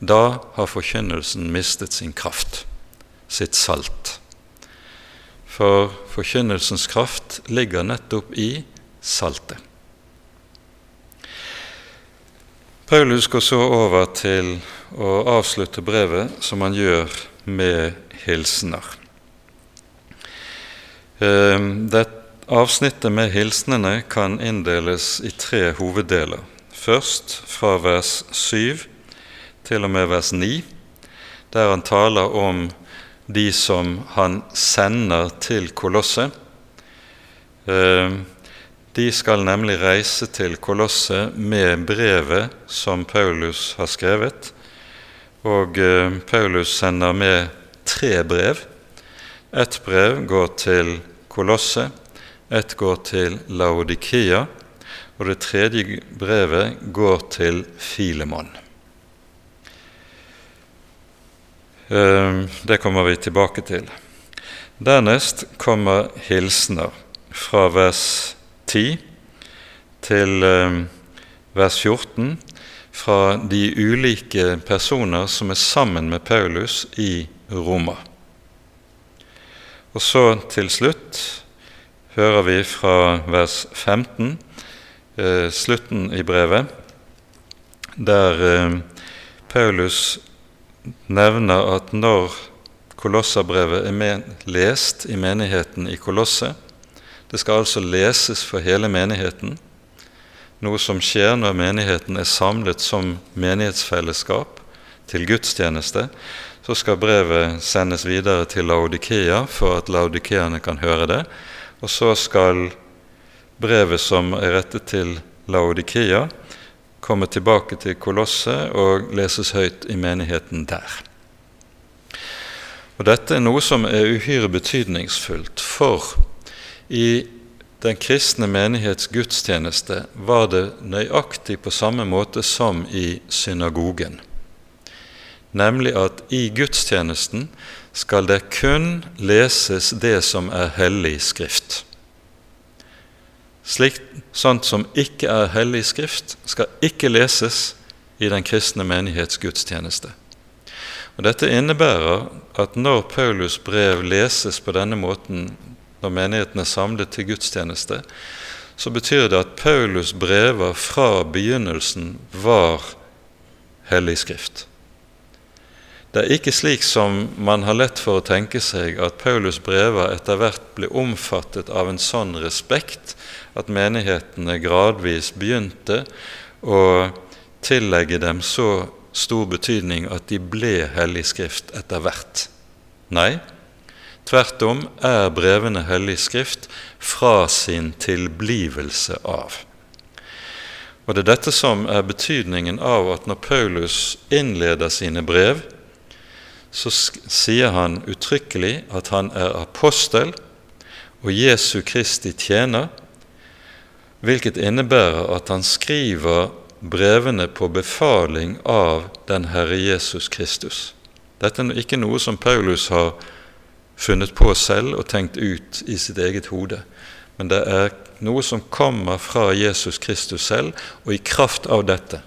Da har forkynnelsen mistet sin kraft, sitt salt. For forkynnelsens kraft ligger nettopp i saltet. Paulus går så over til å avslutte brevet som han gjør med hilsener. Ehm, det avsnittet med hilsenene kan inndeles i tre hoveddeler. Først fra vers 7 til og med vers 9, der han taler om de som han sender til Kolosset. Ehm, de skal nemlig reise til Kolosset med brevet som Paulus har skrevet. Og eh, Paulus sender med tre brev. Ett brev går til Kolosset, ett går til Laodikia, og det tredje brevet går til Filemon. Ehm, det kommer vi tilbake til. Dernest kommer hilsener fra vers 10 til ehm, vers 14 fra de ulike personer som er sammen med Paulus i Roma. Og så til slutt hører vi fra vers 15, eh, slutten i brevet, der eh, Paulus nevner at når Kolossabrevet er med, lest i menigheten i Kolosse Det skal altså leses for hele menigheten, noe som skjer når menigheten er samlet som menighetsfellesskap til gudstjeneste. Så skal brevet sendes videre til Laudikea for at laudikeerne kan høre det. Og så skal brevet som er rettet til Laudikea, komme tilbake til Kolosset og leses høyt i menigheten der. Og Dette er noe som er uhyre betydningsfullt, for i den kristne menighets gudstjeneste var det nøyaktig på samme måte som i synagogen, nemlig at i gudstjenesten skal det kun leses det som er hellig skrift. Slikt, sånt som ikke er hellig skrift, skal ikke leses i den kristne menighets gudstjeneste. Og Dette innebærer at når Paulus brev leses på denne måten når menigheten er samlet til gudstjeneste, så betyr det at Paulus brever fra begynnelsen var hellig skrift. Det er ikke slik som man har lett for å tenke seg, at Paulus brever etter hvert ble omfattet av en sånn respekt at menighetene gradvis begynte å tillegge dem så stor betydning at de ble hellig skrift etter hvert. Nei, tvert om er brevene hellig skrift fra sin tilblivelse av. Og Det er dette som er betydningen av at når Paulus innleder sine brev, så sier han uttrykkelig at han er apostel og Jesu Kristi tjener, hvilket innebærer at han skriver brevene på befaling av den Herre Jesus Kristus. Dette er ikke noe som Paulus har funnet på selv og tenkt ut i sitt eget hode, men det er noe som kommer fra Jesus Kristus selv, og i kraft av dette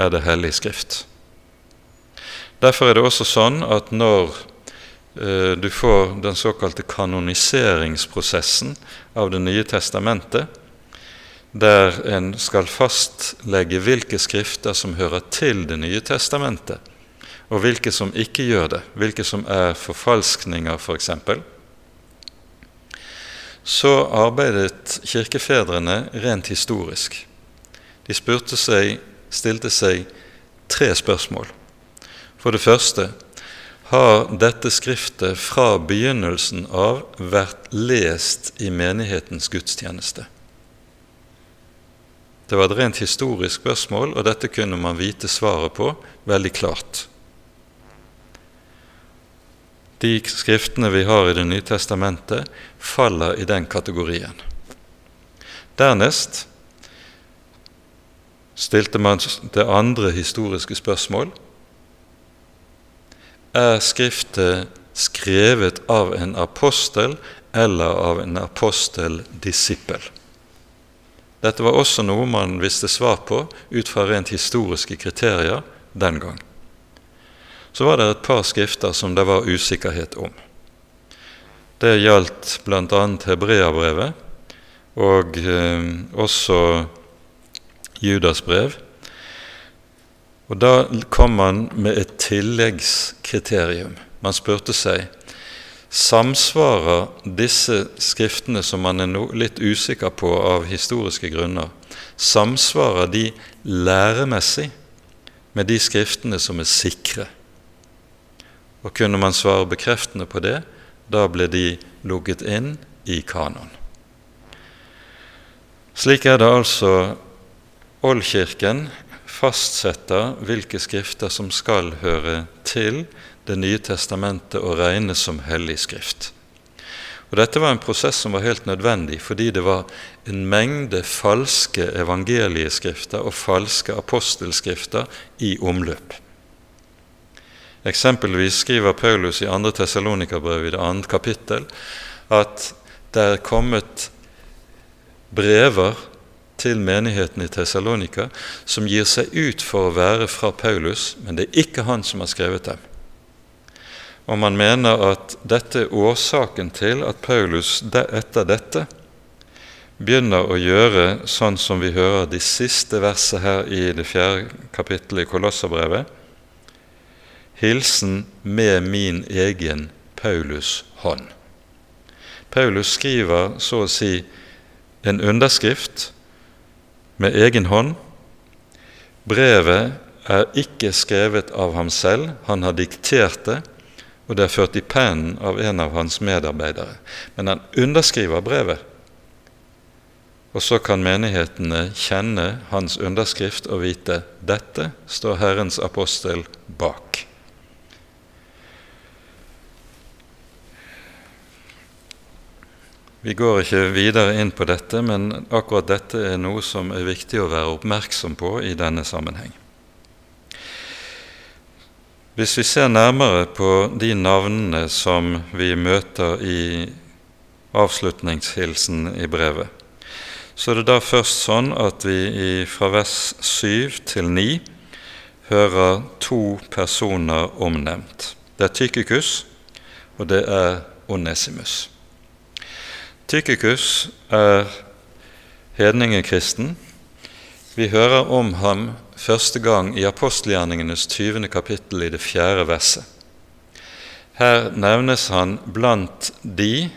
er det Hellig Skrift. Derfor er det også sånn at når eh, du får den såkalte kanoniseringsprosessen av Det nye testamentet, der en skal fastlegge hvilke skrifter som hører til Det nye testamentet, og hvilke som ikke gjør det, hvilke som er forfalskninger, f.eks., for så arbeidet kirkefedrene rent historisk. De seg, stilte seg tre spørsmål. For det første har dette skriftet fra begynnelsen av vært lest i menighetens gudstjeneste. Det var et rent historisk spørsmål, og dette kunne man vite svaret på veldig klart. De skriftene vi har i Det nye testamentet, faller i den kategorien. Dernest stilte man det andre historiske spørsmål er Skriftet skrevet av en apostel eller av en aposteldisippel? Dette var også noe man visste svar på ut fra rent historiske kriterier den gang. Så var det et par skrifter som det var usikkerhet om. Det gjaldt bl.a. Hebreabrevet og eh, også Judas brev. Og Da kom man med et tilleggskriterium. Man spurte seg samsvarer disse skriftene, som man er litt usikker på av historiske grunner, samsvarer de læremessig med de skriftene som er sikre. Og kunne man svare bekreftende på det, da ble de lukket inn i kanon. Slik er det altså Oldkirken fastsetter hvilke skrifter som skal høre til Det nye testamentet og regnes som hellig skrift. Og Dette var en prosess som var helt nødvendig, fordi det var en mengde falske evangelieskrifter og falske apostelskrifter i omløp. Eksempelvis skriver Paulus i 2. Tessalonikabrev i det andre kapittel at det er kommet brever til menigheten i Tessalonika som gir seg ut for å være fra Paulus, men det er ikke han som har skrevet dem. Og man mener at dette er årsaken til at Paulus etter dette begynner å gjøre sånn som vi hører de siste versene her i det fjerde kapittelet i Kolosserbrevet. Hilsen med min egen Paulus hånd. Paulus skriver så å si en underskrift med egen hånd. Brevet er ikke skrevet av ham selv, han har diktert det, og det er ført i pennen av en av hans medarbeidere. Men han underskriver brevet. Og så kan menighetene kjenne hans underskrift og vite dette står Herrens apostel bak. Vi går ikke videre inn på dette, men akkurat dette er noe som er viktig å være oppmerksom på i denne sammenheng. Hvis vi ser nærmere på de navnene som vi møter i avslutningshilsen i brevet, så er det da først sånn at vi fra vers 7 til 9 hører to personer omnevnt. Det er Tykikus, og det er Onesimus. Tykikus er hedningekristen. Vi hører om ham første gang i apostelgjerningenes 20. kapittel i det fjerde verset. Her nevnes han blant de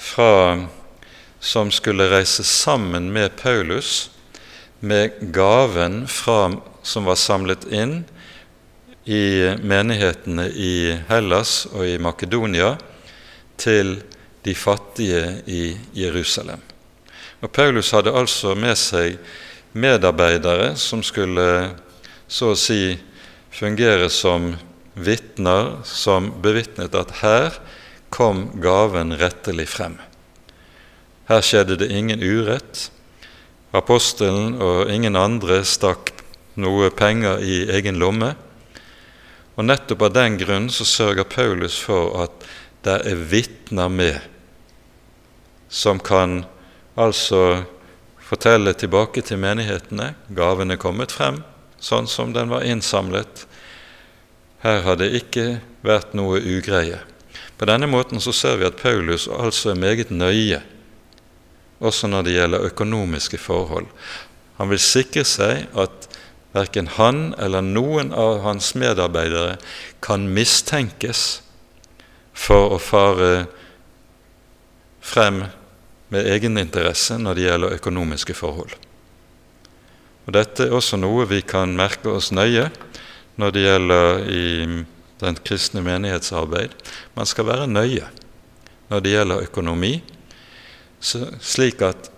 fra som skulle reise sammen med Paulus med gaven fra, som var samlet inn i menighetene i Hellas og i Makedonia, til de fattige i Jerusalem. Og Paulus hadde altså med seg medarbeidere som skulle så å si fungere som vitner, som bevitnet at her kom gaven rettelig frem. Her skjedde det ingen urett. Apostelen og ingen andre stakk noe penger i egen lomme. Og nettopp av den grunn så sørger Paulus for at det er vitner med som kan altså fortelle tilbake til menighetene gaven er kommet frem sånn som den var innsamlet. Her har det ikke vært noe ugreie. På denne måten så ser vi at Paulus altså er meget nøye, også når det gjelder økonomiske forhold. Han vil sikre seg at verken han eller noen av hans medarbeidere kan mistenkes for å fare frem med egeninteresse når det gjelder økonomiske forhold. Og Dette er også noe vi kan merke oss nøye når det gjelder i den kristne menighetsarbeid. Man skal være nøye når det gjelder økonomi, slik at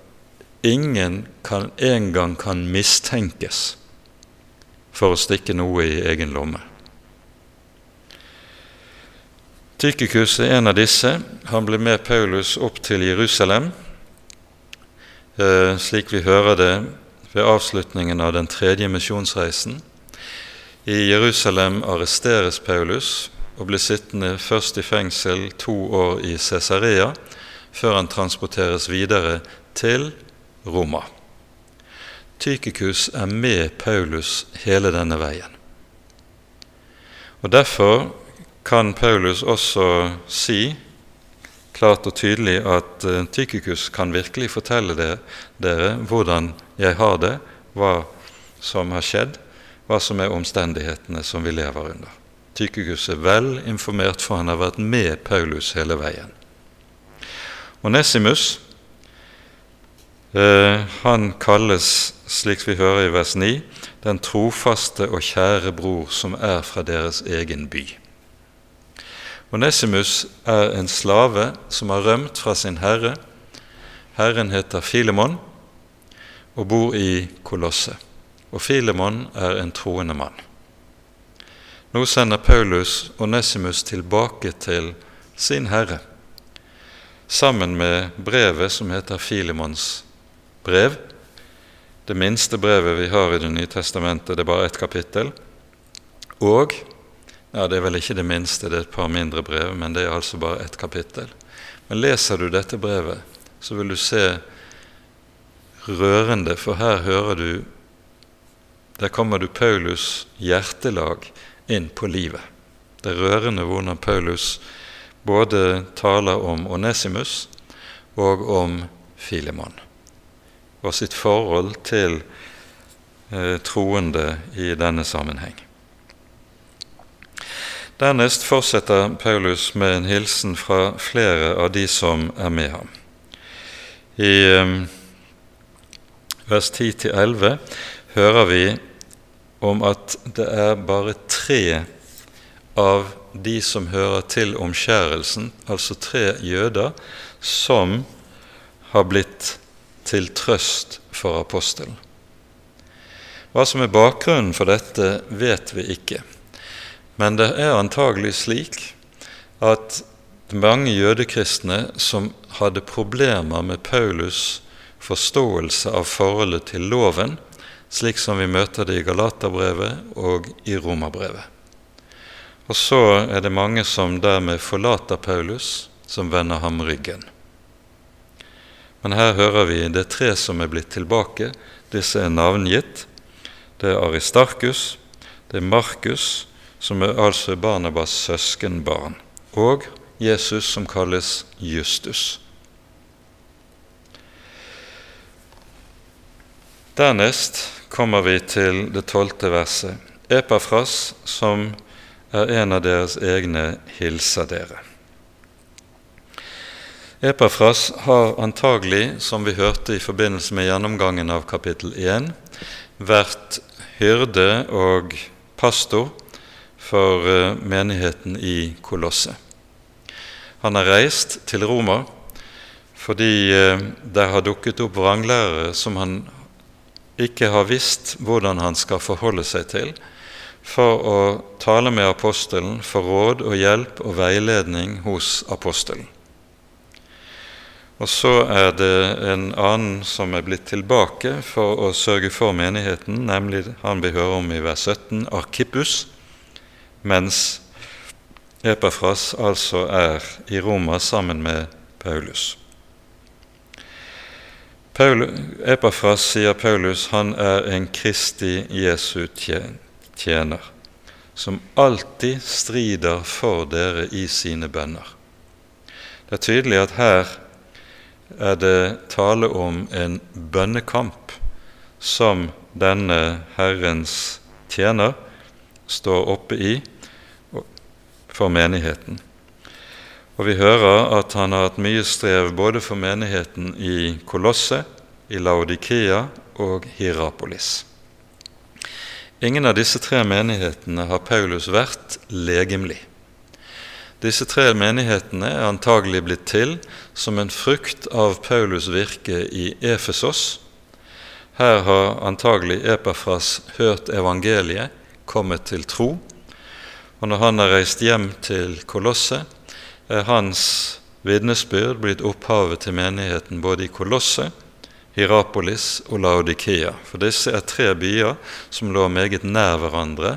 ingen kan en gang kan mistenkes for å stikke noe i egen lomme. Tykikus er en av disse. Han ble med Paulus opp til Jerusalem, eh, slik vi hører det ved avslutningen av den tredje misjonsreisen. I Jerusalem arresteres Paulus og blir sittende først i fengsel to år i Cesarea, før han transporteres videre til Roma. Tykikus er med Paulus hele denne veien. Og Derfor kan Paulus også si klart og tydelig at uh, Tykikus kan virkelig fortelle dere hvordan jeg har det, hva som har skjedd, hva som er omstendighetene som vi lever under. Tykikus er vel informert, for han har vært med Paulus hele veien. Onesimus Nessimus han kalles, slik vi hører i vers 9, den trofaste og kjære bror som er fra deres egen by. Onesimus er en slave som har rømt fra sin herre. Herren heter Filemon og bor i Kolosse. Og Filemon er en troende mann. Nå sender Paulus Onesimus tilbake til sin herre, sammen med brevet som heter Filemons brev. Det minste brevet vi har i Det nye testamentet, det er bare ett kapittel. Og ja, Det er vel ikke det minste, det er et par mindre brev, men det er altså bare ett kapittel. Men leser du dette brevet, så vil du se rørende, for her hører du Der kommer du Paulus' hjertelag inn på livet. Det er rørende hvordan Paulus både taler om Onesimus og om Filemon, og sitt forhold til eh, troende i denne sammenheng. Dernest fortsetter Paulus med en hilsen fra flere av de som er med ham. I eh, vers 10-11 hører vi om at det er bare tre av de som hører til omskjærelsen, altså tre jøder, som har blitt til trøst for apostelen. Hva som er bakgrunnen for dette, vet vi ikke. Men det er antagelig slik at mange jødekristne som hadde problemer med Paulus' forståelse av forholdet til loven, slik som vi møter det i Galaterbrevet og i Romerbrevet. Og så er det mange som dermed forlater Paulus, som vender ham ryggen. Men her hører vi det tre som er blitt tilbake. Disse er navngitt. Det er Aristarkus, det er Markus, som er altså Barnabas' søskenbarn, og Jesus, som kalles Justus. Dernest kommer vi til det tolvte verset. Epafras, som er en av deres egne, hilser dere. Epafras har antagelig, som vi hørte i forbindelse med gjennomgangen av kapittel 1, vært hyrde og pastor for eh, menigheten i Kolosse. Han har reist til Roma fordi eh, det har dukket opp vranglærere som han ikke har visst hvordan han skal forholde seg til, for å tale med apostelen for råd og hjelp og veiledning hos apostelen. Og så er det en annen som er blitt tilbake for å sørge for menigheten, nemlig han vi hører om i vers 17, Arkippus, mens Epafras altså er i Roma sammen med Paulus. Paul, Epafras, sier Paulus, han er en Kristi Jesu tjener, som alltid strider for dere i sine bønner. Det er tydelig at her er det tale om en bønnekamp som denne Herrens tjener står oppe i for menigheten. Og vi hører at han har hatt mye strev både for menigheten i Kolosse, i Laodikea og Hierapolis. Ingen av disse tre menighetene har Paulus vært legemlig. Disse tre menighetene er antagelig blitt til som en frukt av Paulus' virke i Efesos. Her har antagelig Epafras hørt evangeliet, kommet til tro, og når han har reist hjem til Kolosset, er hans vitnesbyrd blitt opphavet til menigheten både i Kolosset, Hierapolis og Laodikea. For disse er tre byer som lå meget nær hverandre,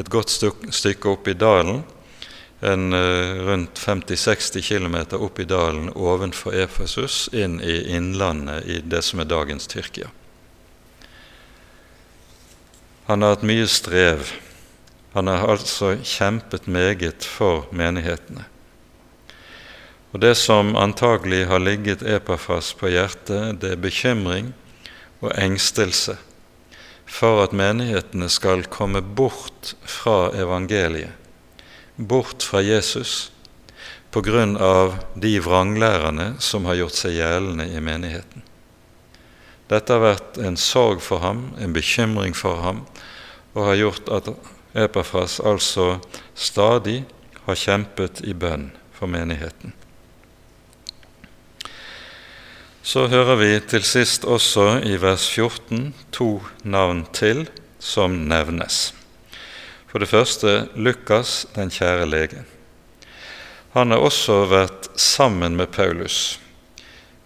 et godt stykke opp i dalen, en uh, rundt 50-60 km opp i dalen ovenfor Efesus, inn i innlandet i det som er dagens Tyrkia. Han har hatt mye strev han har altså kjempet meget for menighetene. Og Det som antagelig har ligget Epafas på hjertet, det er bekymring og engstelse for at menighetene skal komme bort fra evangeliet, bort fra Jesus, på grunn av de vranglærerne som har gjort seg gjeldende i menigheten. Dette har vært en sorg for ham, en bekymring for ham, og har gjort at Epafras altså stadig har kjempet i bønn for menigheten. Så hører vi til sist også i vers 14 to navn til som nevnes. For det første Lukas, den kjære lege. Han har også vært sammen med Paulus.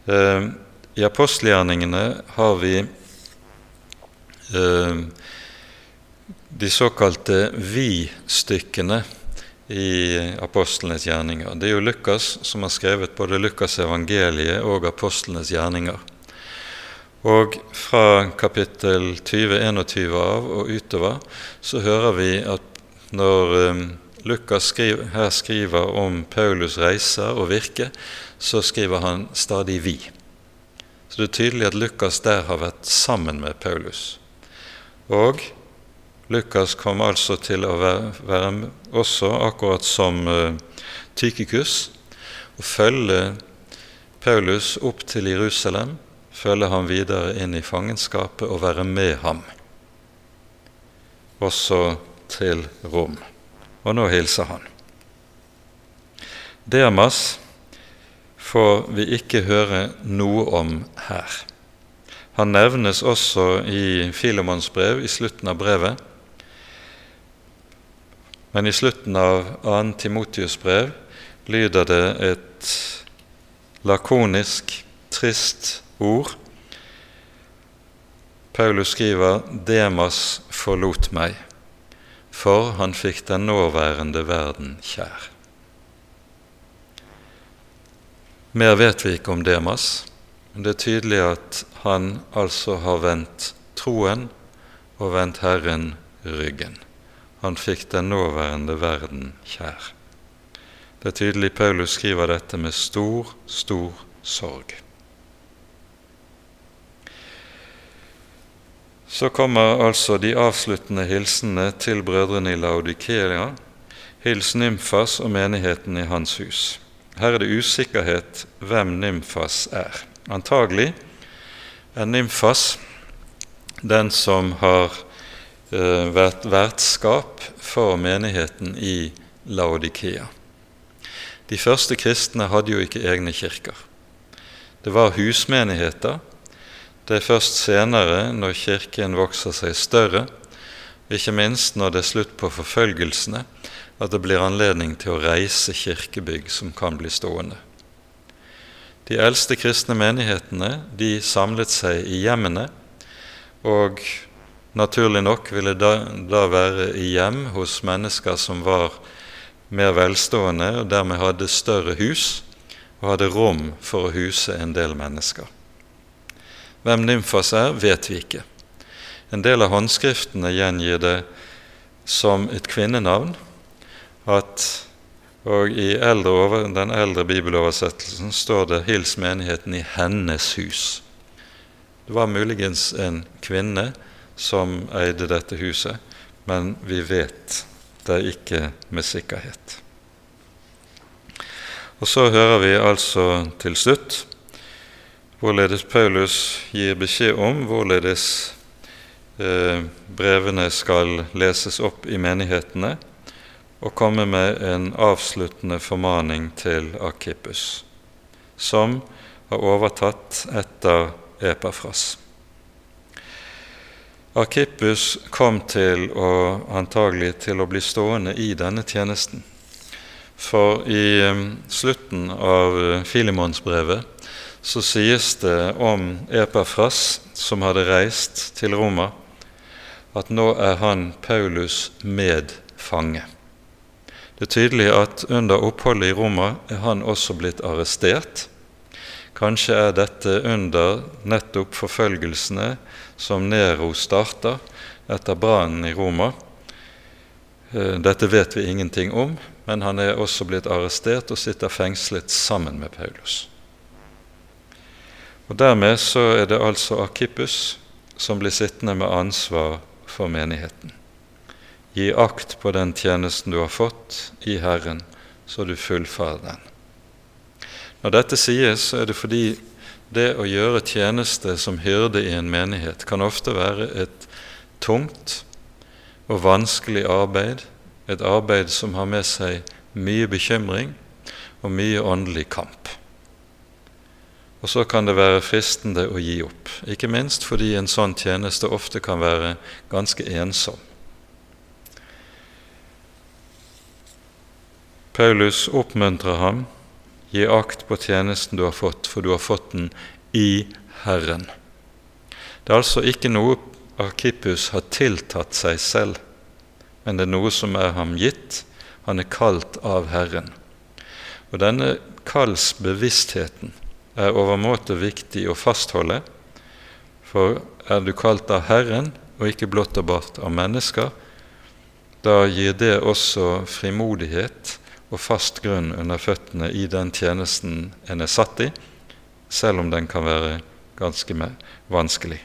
Eh, I apostelgjerningene har vi eh, de såkalte vi-stykkene i apostlenes gjerninger. Det er jo Lukas som har skrevet både Lukas' evangeliet og apostlenes gjerninger. Og fra kapittel 20-21 av og utover så hører vi at når um, Lukas skriver, her skriver om Paulus' reiser og virke, så skriver han stadig 'vi'. Så det er tydelig at Lukas der har vært sammen med Paulus. Og Lukas kom altså til å være, også, akkurat som uh, Tykikus, å følge Paulus opp til Jerusalem, følge ham videre inn i fangenskapet og være med ham, også til Rom. Og nå hilser han. Dermas får vi ikke høre noe om her. Han nevnes også i Filemons brev, i slutten av brevet, men i slutten av 2. Timotius brev lyder det et lakonisk, trist ord. Paulus skriver 'Demas forlot meg, for han fikk den nåværende verden kjær'. Mer vet vi ikke om Demas, men det er tydelig at han altså har vendt troen og vendt Herren ryggen han fikk den nåværende verden kjær. Det er tydelig Paulus skriver dette med stor, stor sorg. Så kommer altså de avsluttende hilsenene til brødrene i Laudikelia. Hils Nymfas og menigheten i hans hus. Her er det usikkerhet hvem Nymfas er. Antagelig er Nymfas den som har vært vertskap for menigheten i Laodikea. De første kristne hadde jo ikke egne kirker. Det var husmenigheter. Det er først senere, når kirken vokser seg større, ikke minst når det er slutt på forfølgelsene, at det blir anledning til å reise kirkebygg som kan bli stående. De eldste kristne menighetene de samlet seg i hjemmene, og naturlig nok ville da, da være i hjem hos mennesker som var mer velstående og dermed hadde større hus og hadde rom for å huse en del mennesker. Hvem Nymfas er, vet vi ikke. En del av håndskriftene gjengir det som et kvinnenavn, at, og i eldre, den eldre bibeloversettelsen står det 'Hils menigheten i hennes hus'. Det var muligens en kvinne som eide dette huset, men vi vet det ikke med sikkerhet. Og Så hører vi altså til slutt hvorledes Paulus gir beskjed om hvorledes eh, brevene skal leses opp i menighetene, og komme med en avsluttende formaning til Akippus, som har overtatt etter Epafras. Arkippus kom til å, antagelig til å bli stående i denne tjenesten. For i um, slutten av uh, Filimonsbrevet så sies det om Epafras, som hadde reist til Roma, at nå er han Paulus medfange. Det er tydelig at under oppholdet i Roma er han også blitt arrestert. Kanskje er dette under nettopp forfølgelsene som Nero starta etter brannen i Roma. Eh, dette vet vi ingenting om, men han er også blitt arrestert og sitter fengslet sammen med Paulus. Og Dermed så er det altså Akippus som blir sittende med ansvar for menigheten. Gi akt på den tjenesten du har fått i Herren, så du fullfører den. Når dette sies, så er det fordi det å gjøre tjeneste som hyrde i en menighet kan ofte være et tungt og vanskelig arbeid, et arbeid som har med seg mye bekymring og mye åndelig kamp. Og så kan det være fristende å gi opp, ikke minst fordi en sånn tjeneste ofte kan være ganske ensom. Paulus oppmuntrer ham gi akt på tjenesten du har fått, for du har fått den i Herren. Det er altså ikke noe Arkippus har tiltatt seg selv, men det er noe som er ham gitt. Han er kalt av Herren. Og denne kallsbevisstheten er overmåte viktig å fastholde, for er du kalt av Herren og ikke blott og bart av mennesker, da gir det også frimodighet og fast grunn under føttene i den tjenesten en er satt i, selv om den kan være ganske vanskelig.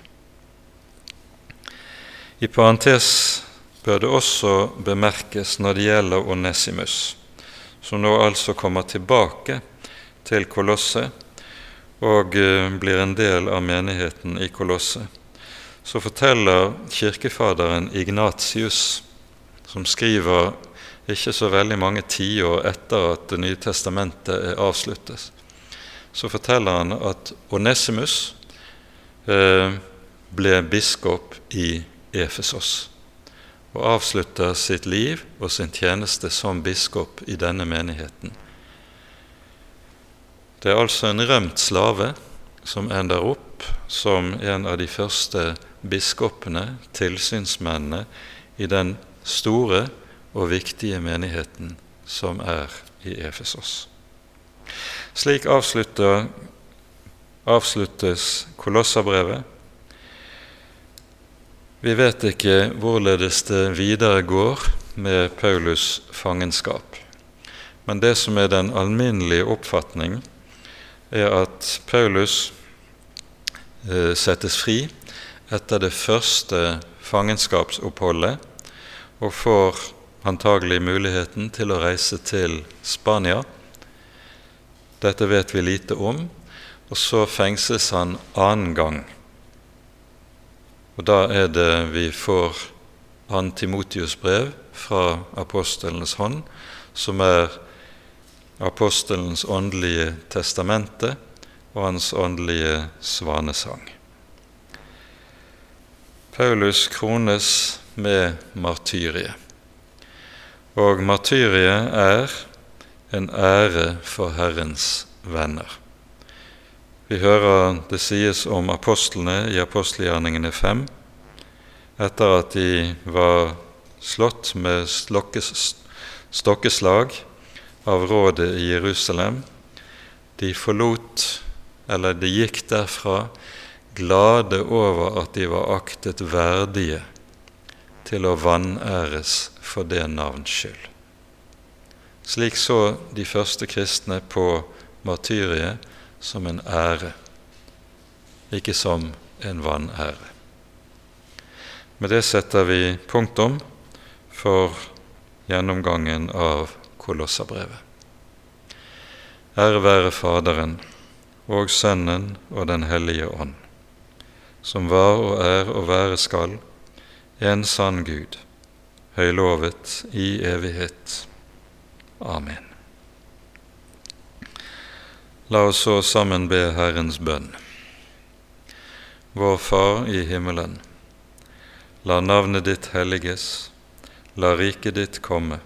I parentes bør det også bemerkes når det gjelder Onesimus, som nå altså kommer tilbake til Kolosset og eh, blir en del av menigheten i Kolosset, så forteller kirkefaderen Ignatius, som skriver ikke så veldig mange tiår etter at Det nye testamentet avsluttet, så forteller han at Onesimus eh, ble biskop i Efesos og avslutter sitt liv og sin tjeneste som biskop i denne menigheten. Det er altså en rømt slave som ender opp som en av de første biskopene, tilsynsmennene, i den store og viktige menigheten som er i Efesos. Slik avsluttes Kolossabrevet. Vi vet ikke hvorledes det videre går med Paulus' fangenskap. Men det som er den alminnelige oppfatning, er at Paulus eh, settes fri etter det første fangenskapsoppholdet og får antagelig muligheten til å reise til Spania. Dette vet vi lite om. Og så fengsles han annen gang. Og da er det vi får Antimotius brev fra apostelens hånd, som er apostelens åndelige testamente og hans åndelige svanesang. Paulus krones med martyriet. Og martyriet er en ære for Herrens venner. Vi hører det sies om apostlene i apostelgjerningene fem, etter at de var slått med stokkeslag av rådet i Jerusalem. De forlot, eller de gikk derfra, glade over at de var aktet verdige til å vanæres for det navns skyld. Slik så de første kristne på martyriet som en ære, ikke som en vanære. Med det setter vi punktum for gjennomgangen av Kolossabrevet. Ære være Faderen og Sønnen og Den hellige ånd, som var og er og være skal, en sann Gud, høylovet i evighet. Amen. La oss så sammen be Herrens bønn. Vår Far i himmelen. La navnet ditt helliges. La riket ditt komme.